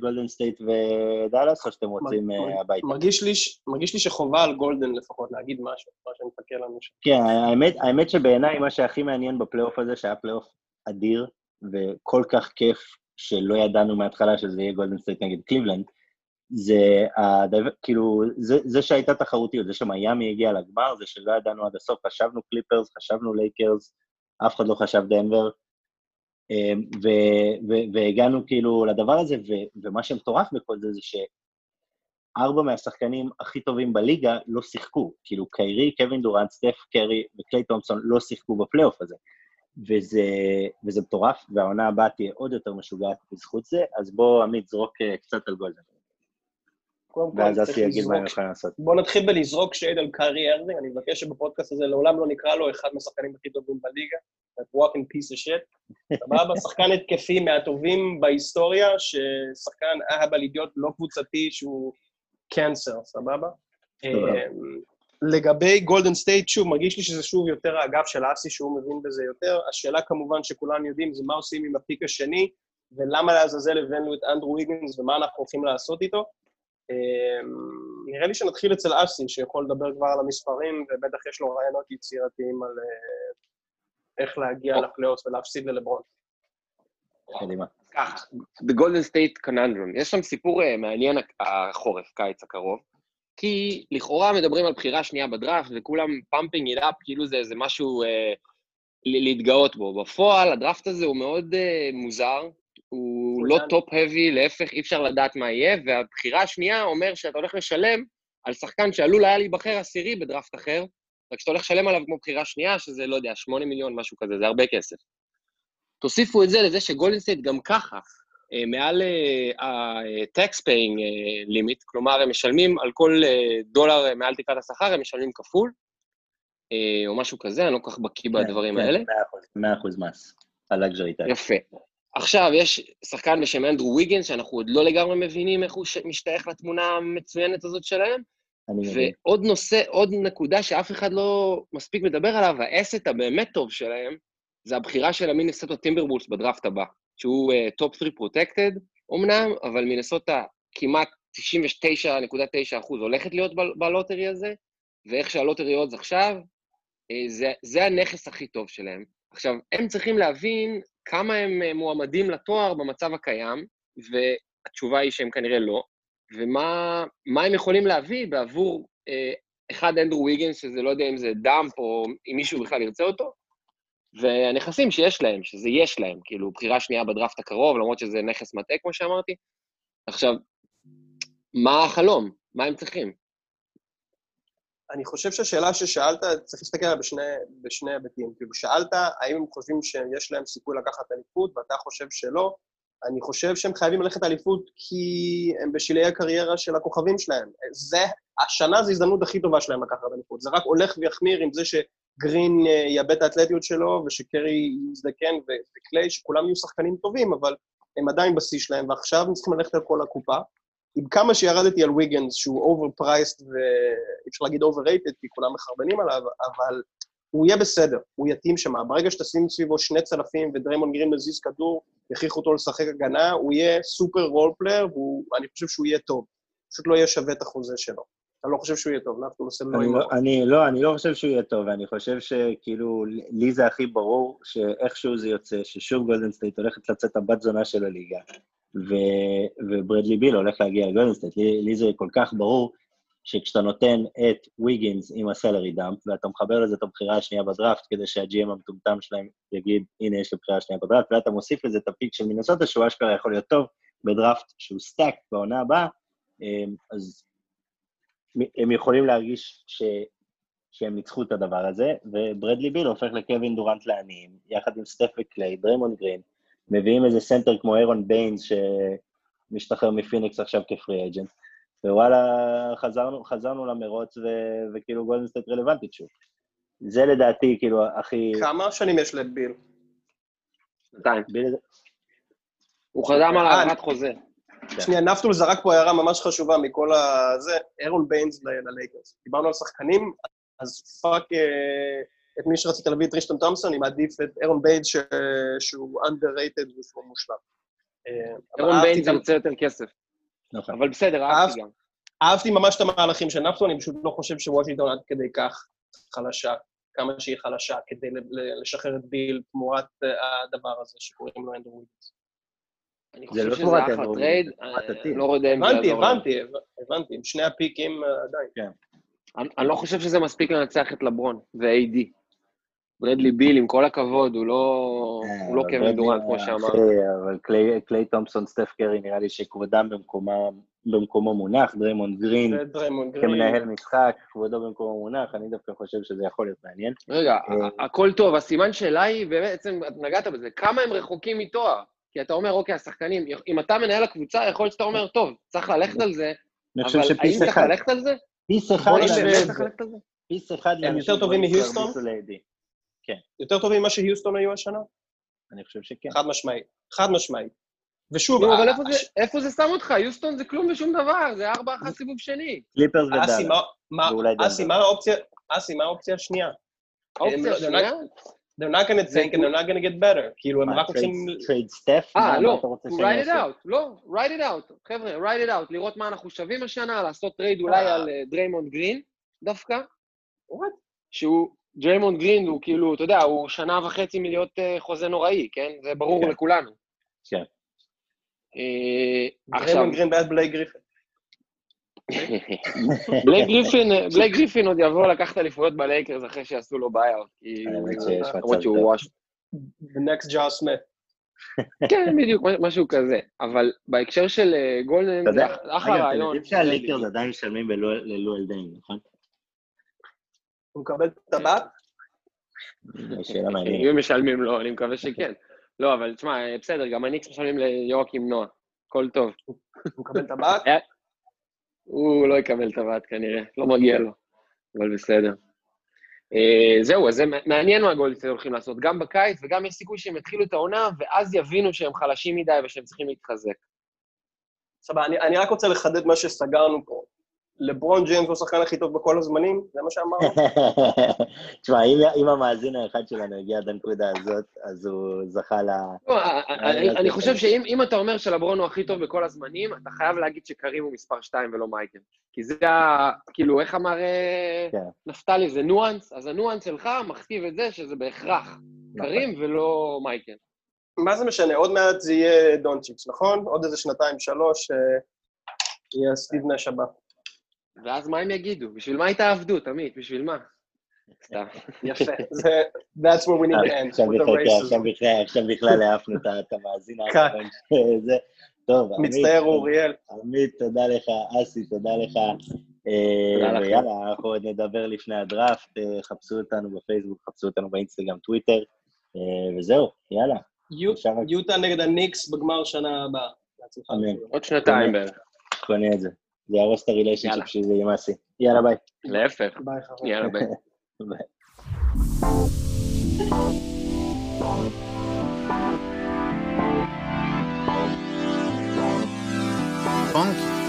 גולדן סטייט ודאלאס, או שאתם רוצים אה, הביתה? מרגיש לי, ש- מרגיש לי שחובה על גולדן לפחות להגיד משהו, מה שמחכה לנו שם. כן, האמת, האמת שבעיניי מה שהכי מעניין בפלייאוף הזה, שהיה פלייאוף אדיר, וכל כך כיף שלא ידענו מההתחלה שזה יהיה גולדן סטייט נגד קליבלנד, זה הדבר, כאילו, זה, זה שהייתה תחרותיות, זה שמיאמי הגיע לגמר, זה שלא ידענו עד הסוף, חשבנו קליפרס, חשבנו לייקרס, אף אחד לא חשב דנבר, והגענו כאילו לדבר הזה, ומה שמטורף בכל זה, זה שארבע מהשחקנים הכי טובים בליגה לא שיחקו. כאילו, קיירי, קווין דורנט, סטף קרי וקליי תומפסון לא שיחקו בפלייאוף הזה. וזה, וזה מטורף, והעונה הבאה תהיה עוד יותר משוגעת בזכות זה, אז בוא, עמית, זרוק אה, קצת על גולדן. קודם כל, ואז אסי יגיד מה הם לזרוק- יכולים לעשות. בואו נתחיל בלזרוק shade על קיירי אירווינג, אני מבקש שבפודקאסט הזה לעולם לא נקרא לו אחד מהשחקנים הכי טובים בליגה, that walking piece of shit. סבבה? שחקן התקפי מהטובים בהיסטוריה, שחקן אהבל אידיוט לא קבוצתי שהוא cancer, סבבה? אמ, לגבי גולדן סטייט, שוב, מרגיש לי שזה שוב יותר האגף של אסי, שהוא מבין בזה יותר. השאלה כמובן שכולם יודעים זה מה עושים עם הפיק השני, ולמה לעזאזל הבאנו את אנדרו ויגנס ומה אנחנו הולכים לעשות איתו. אמ, נראה לי שנתחיל אצל אסי, שיכול לדבר כבר על המספרים, ובטח יש לו רעיונות יצירתיים על אה, איך להגיע לפלייאוף ולהפסיד ללברון. ככה, The Golden State Conundrum. יש שם סיפור אה, מעניין הק- החורף, קיץ הקרוב, כי לכאורה מדברים על בחירה שנייה בדראפט, וכולם pumping it up, כאילו זה איזה משהו אה, להתגאות בו. בפועל, הדראפט הזה הוא מאוד אה, מוזר, הוא הוא לא. top-heavy, להפך, אי אפשר לדעת מה יהיה, והבחירה השנייה אומר שאתה הולך לשלם על שחקן שעלול היה להיבחר עשירי בדראפט אחר, רק שאתה הולך לשלם עליו כמו בחירה שנייה, שזה, לא יודע, 8 מיליון, משהו כזה, זה הרבה כסף. תוסיפו את זה לזה שגולדן סטייט גם ככה, אה, מעל ה-tax paying אה, limit, כלומר, הם משלמים על כל אה, דולר אה, מעל תקרת השכר, הם משלמים כפול, אה, או משהו כזה, אני לא כל כך בקיא בדברים האלה. כן, מאה אחוז מס. ה luxury tax. יפה. עכשיו, יש שחקן בשם אנדרו ויגנס, שאנחנו עוד לא לגמרי מבינים איך הוא משתייך לתמונה המצוינת הזאת שלהם, מבין. ועוד נושא, עוד נקודה שאף אחד לא מספיק מדבר עליו, ה asset הבאמת טוב שלהם, זה הבחירה של המינסוטה טימברבולס בדראפט הבא, שהוא top 3 protected אמנם, אבל מינסוטה כמעט 99.9 אחוז הולכת להיות ב- ב lottery הזה, ואיך שה lottery עוד עכשיו, אה, זה, זה הנכס הכי טוב שלהם. עכשיו, הם צריכים להבין כמה הם אה, מועמדים לתואר במצב הקיים, והתשובה היא שהם כנראה לא, ומה מה הם יכולים להביא בעבור אה, אחד אנדרו ויגנס, שזה לא יודע אם זה דאמפ או אם מישהו בכלל ירצה אותו, והנכסים שיש להם, שזה יש להם, כאילו, בחירה שנייה בדראפט הקרוב, למרות שזה נכס מטעה, כמו שאמרתי. עכשיו, מה החלום? מה הם צריכים? אני חושב שהשאלה ששאלת, צריך להסתכל עליה בשני, בשני היבטים. כאילו, שאלת האם הם חושבים שיש להם סיכוי לקחת אליפות, ואתה חושב שלא. אני חושב שהם חייבים ללכת לאליפות כי הם בשלהי הקריירה של הכוכבים שלהם. זה, השנה זו ההזדמנות הכי טובה שלהם לקחת אליפות. זה רק הולך ויחמיר עם זה שגרין אה, יאבד את האתלטיות שלו, ושקרי יזדקן וקליי, שכולם יהיו שחקנים טובים, אבל הם עדיין בשיא שלהם, ועכשיו הם צריכים ללכת על כל הקופה. עם כמה שירדתי על ויגנס, שהוא overpriced ואי אפשר להגיד overrated, כי כולם מחרבנים עליו, אבל הוא יהיה בסדר, הוא יתאים שם. ברגע שתשים סביבו שני צלפים ודריימון גרין מזיז כדור, יכריחו אותו לשחק הגנה, הוא יהיה סופר role player, ואני חושב שהוא יהיה טוב. פשוט לא יהיה שווה את החוזה שלו. אני לא חושב שהוא יהיה טוב, אנחנו עושים לו אני לא, אני, לא, אני חושב שהוא יהיה טוב, ואני חושב שכאילו, לי זה הכי ברור שאיכשהו זה יוצא, ששוב גולדן סטייט הולכת לצאת הבת זונה של הליגה, ו, וברדלי ביל הולך להגיע לגולדן סטייט. לי, לי זה כל כך ברור שכשאתה נותן את ויגינס עם ה salary dump, ואתה מחבר לזה את הבחירה השנייה בדראפט, כדי שה-GM המטומטם שלהם יגיד, הנה, יש לי בחירה שנייה בדראפט, ואתה מוסיף לזה את ה pick של מינסוטה, שהוא אשכרה יכול להיות טוב בדראפט שהוא stacked בעונה הבאה, אמ, אז הם יכולים להרגיש ש... שהם ניצחו את הדבר הזה, וברדלי ביל הופך לקווין דורנט לעניים, יחד עם סטף וקליי, דריימון גרין, מביאים איזה סנטר כמו ארון ביינס, שמשתחרר מפיניקס עכשיו כ free agent, ווואלה, חזרנו, חזרנו למרוץ, ו... וכאילו גולדן סטייט רלוונטית שוב. זה לדעתי, כאילו, הכי... כמה שנים יש לביל? שנתיים. ביל... הוא חתם על הארכת חוזה. שנייה, נפטול זרק פה הערה ממש חשובה מכל הזה, ארון ביינס ללייקרס. דיברנו על שחקנים, אז fuck אה, את מי שרצית להביא את טריסטן תומפסון, אני מעדיף את ארון ביינס שהוא underrated ושהוא מושלם. אה, ארון ביינס יוצא יותר כסף. נכון. אבל בסדר, אהבתי גם. אהבתי ממש את המהלכים של נפטול, אני פשוט לא חושב שוושינגטון עד כדי כך חלשה, כמה שהיא חלשה, כדי לשחרר את ביל תמורת אה, הדבר הזה שקוראים לו אנדרו וויגינס. אני זה לא חושב שזה אחלה trade, אה. לא יודע אם זה הבנתי, יעזור להם. הבנתי, הבנתי, עם שני ה פיקים עדיין. אני אני לא חושב שזה מספיק לנצח את לברון ו-AD. ברדלי ביל, עם כל הכבוד, הוא לא לא קווין ברדלי, דורנט, כמו שאמרת. אבל קליי- תומפסון, סטף קרי, נראה לי שכבודם במקומו מונח, דריימונד גרין. כמנהל משחק, כבודו במקומו מונח, אני דווקא חושב שזה יכול להיות מעניין. רגע, אה. הכל טוב, הסימן שאלה היא, בעצם, את נגעת בזה, כמה הם רחוקים מתואר? כי אתה אומר, אוקיי, השחקנים, אם אתה מנהל הקבוצה, יכול להיות שאתה אומר, טוב, צריך ללכת על זה, אבל האם צריך ללכת על זה? פיס אחד? פיס אחד הם יותר טובים מהיוסטון? ל-AD. יותר טובים ממה שהיוסטון היו השנה? אני חושב שכן. חד משמעית. חד משמעית. ושוב, נו, אבל איפה זה- שם אותך? יוסטון זה כלום ושום דבר, זה ארבע אחת סיבוב שני. קליפרס אסי, ודאלה. אסי, מה האופציה- אסי, מה האופציה השנייה? האופציה לא- השנייה? They're not gonna tank and they're not gonna get better. כאילו, הם רק הולכים... trade סטף? אה, לא, ride it out, לא, ride it out, חבר'ה, ride it out, לראות מה אנחנו שווים השנה, לעשות trade אולי אה. על אה, דריימונד גרין, דווקא, What? שהוא, דריימונד גרין הוא כאילו, אתה יודע, הוא שנה וחצי מלהיות אה, חוזה נוראי, כן? זה ברור כן. לכולנו. כן. אה, עכשיו, דריימון גרין בעד בלייק גריפין, בלייק גריפין עוד יבוא לקחת אליפויות בלייקרס אחרי שיעשו לו כי האמת שיש מצב למרות שהוא טוב. וואש. The next ג'אר סמית. כן, בדיוק, משהו כזה. אבל בהקשר של אה, גולדן, אתה זה יודע, אח- רגע, אחלה אתם רעיון. יודעים שהליקרס עדיין משלמים ללואל דיין, נכון? הוא מקבל טבעת? שאלה אם מעניינת. הם משלמים לו, אני מקווה שכן. לא, אבל תשמע, בסדר, גם הניקס משלמים ליואקים נואה. הכל טוב. הוא מקבל טבעת? הוא לא יקבל הוועד כנראה, לא מגיע לו, אבל בסדר. אה, זהו, אז זה מעניין מה גולדן סטייט הולכים לעשות, גם בקיץ וגם יש סיכוי שהם יתחילו את העונה, ואז יבינו שהם חלשים מדי ושהם צריכים להתחזק. סבבה, אני, אני רק רוצה לחדד מה שסגרנו פה. לברון ג'יימס הוא השחקן הכי טוב בכל הזמנים, זה מה שאמרנו? תשמע, אם- אם המאזין האחד שלנו הגיע עד הנקודה הזאת, אז הוא זכה ל... לא, אני- אני חושב שאם אם אתה אומר שלברון הוא הכי טוב בכל הזמנים, אתה חייב להגיד שקרים הוא מספר 2 ולא מייקל. כי זה ה... כאילו, איך אמר אה, כן. נפתלי, זה ניואנס, אז הניואנס שלך מכתיב את זה שזה בהכרח קרים ולא מייקל. מה זה משנה? עוד מעט זה יהיה דונצ'יץ', נכון? עוד איזה שנתיים, שלוש, אה, יהיה סטיב נש הבא. ואז מה הם יגידו? בשביל מה התאבדות, עמית? בשביל מה? סתם. יפה. זה, that's where we need to end, עכשיו בכלל- העפנו את המאזין כן. האחרון. זה- טוב, עמית, מצטער. אוריאל. עמית, תודה לך, אסי, תודה לך. אה. ויאללה, אנחנו עוד נדבר לפני הדראפט, אה, חפשו אותנו בפייסבוק, חפשו אותנו באינסטגרם, טוויטר, אה, וזהו, יאללה. יוטה נגד הניקס בגמר שנה הבאה. עוד שנתיים בערך. קונה את זה. זה יהרוס את. ה relationship שזה עם אסי. יאללה, ביי. להפך. ביי, חברים. יאללה, ביי. ביי. פונקי.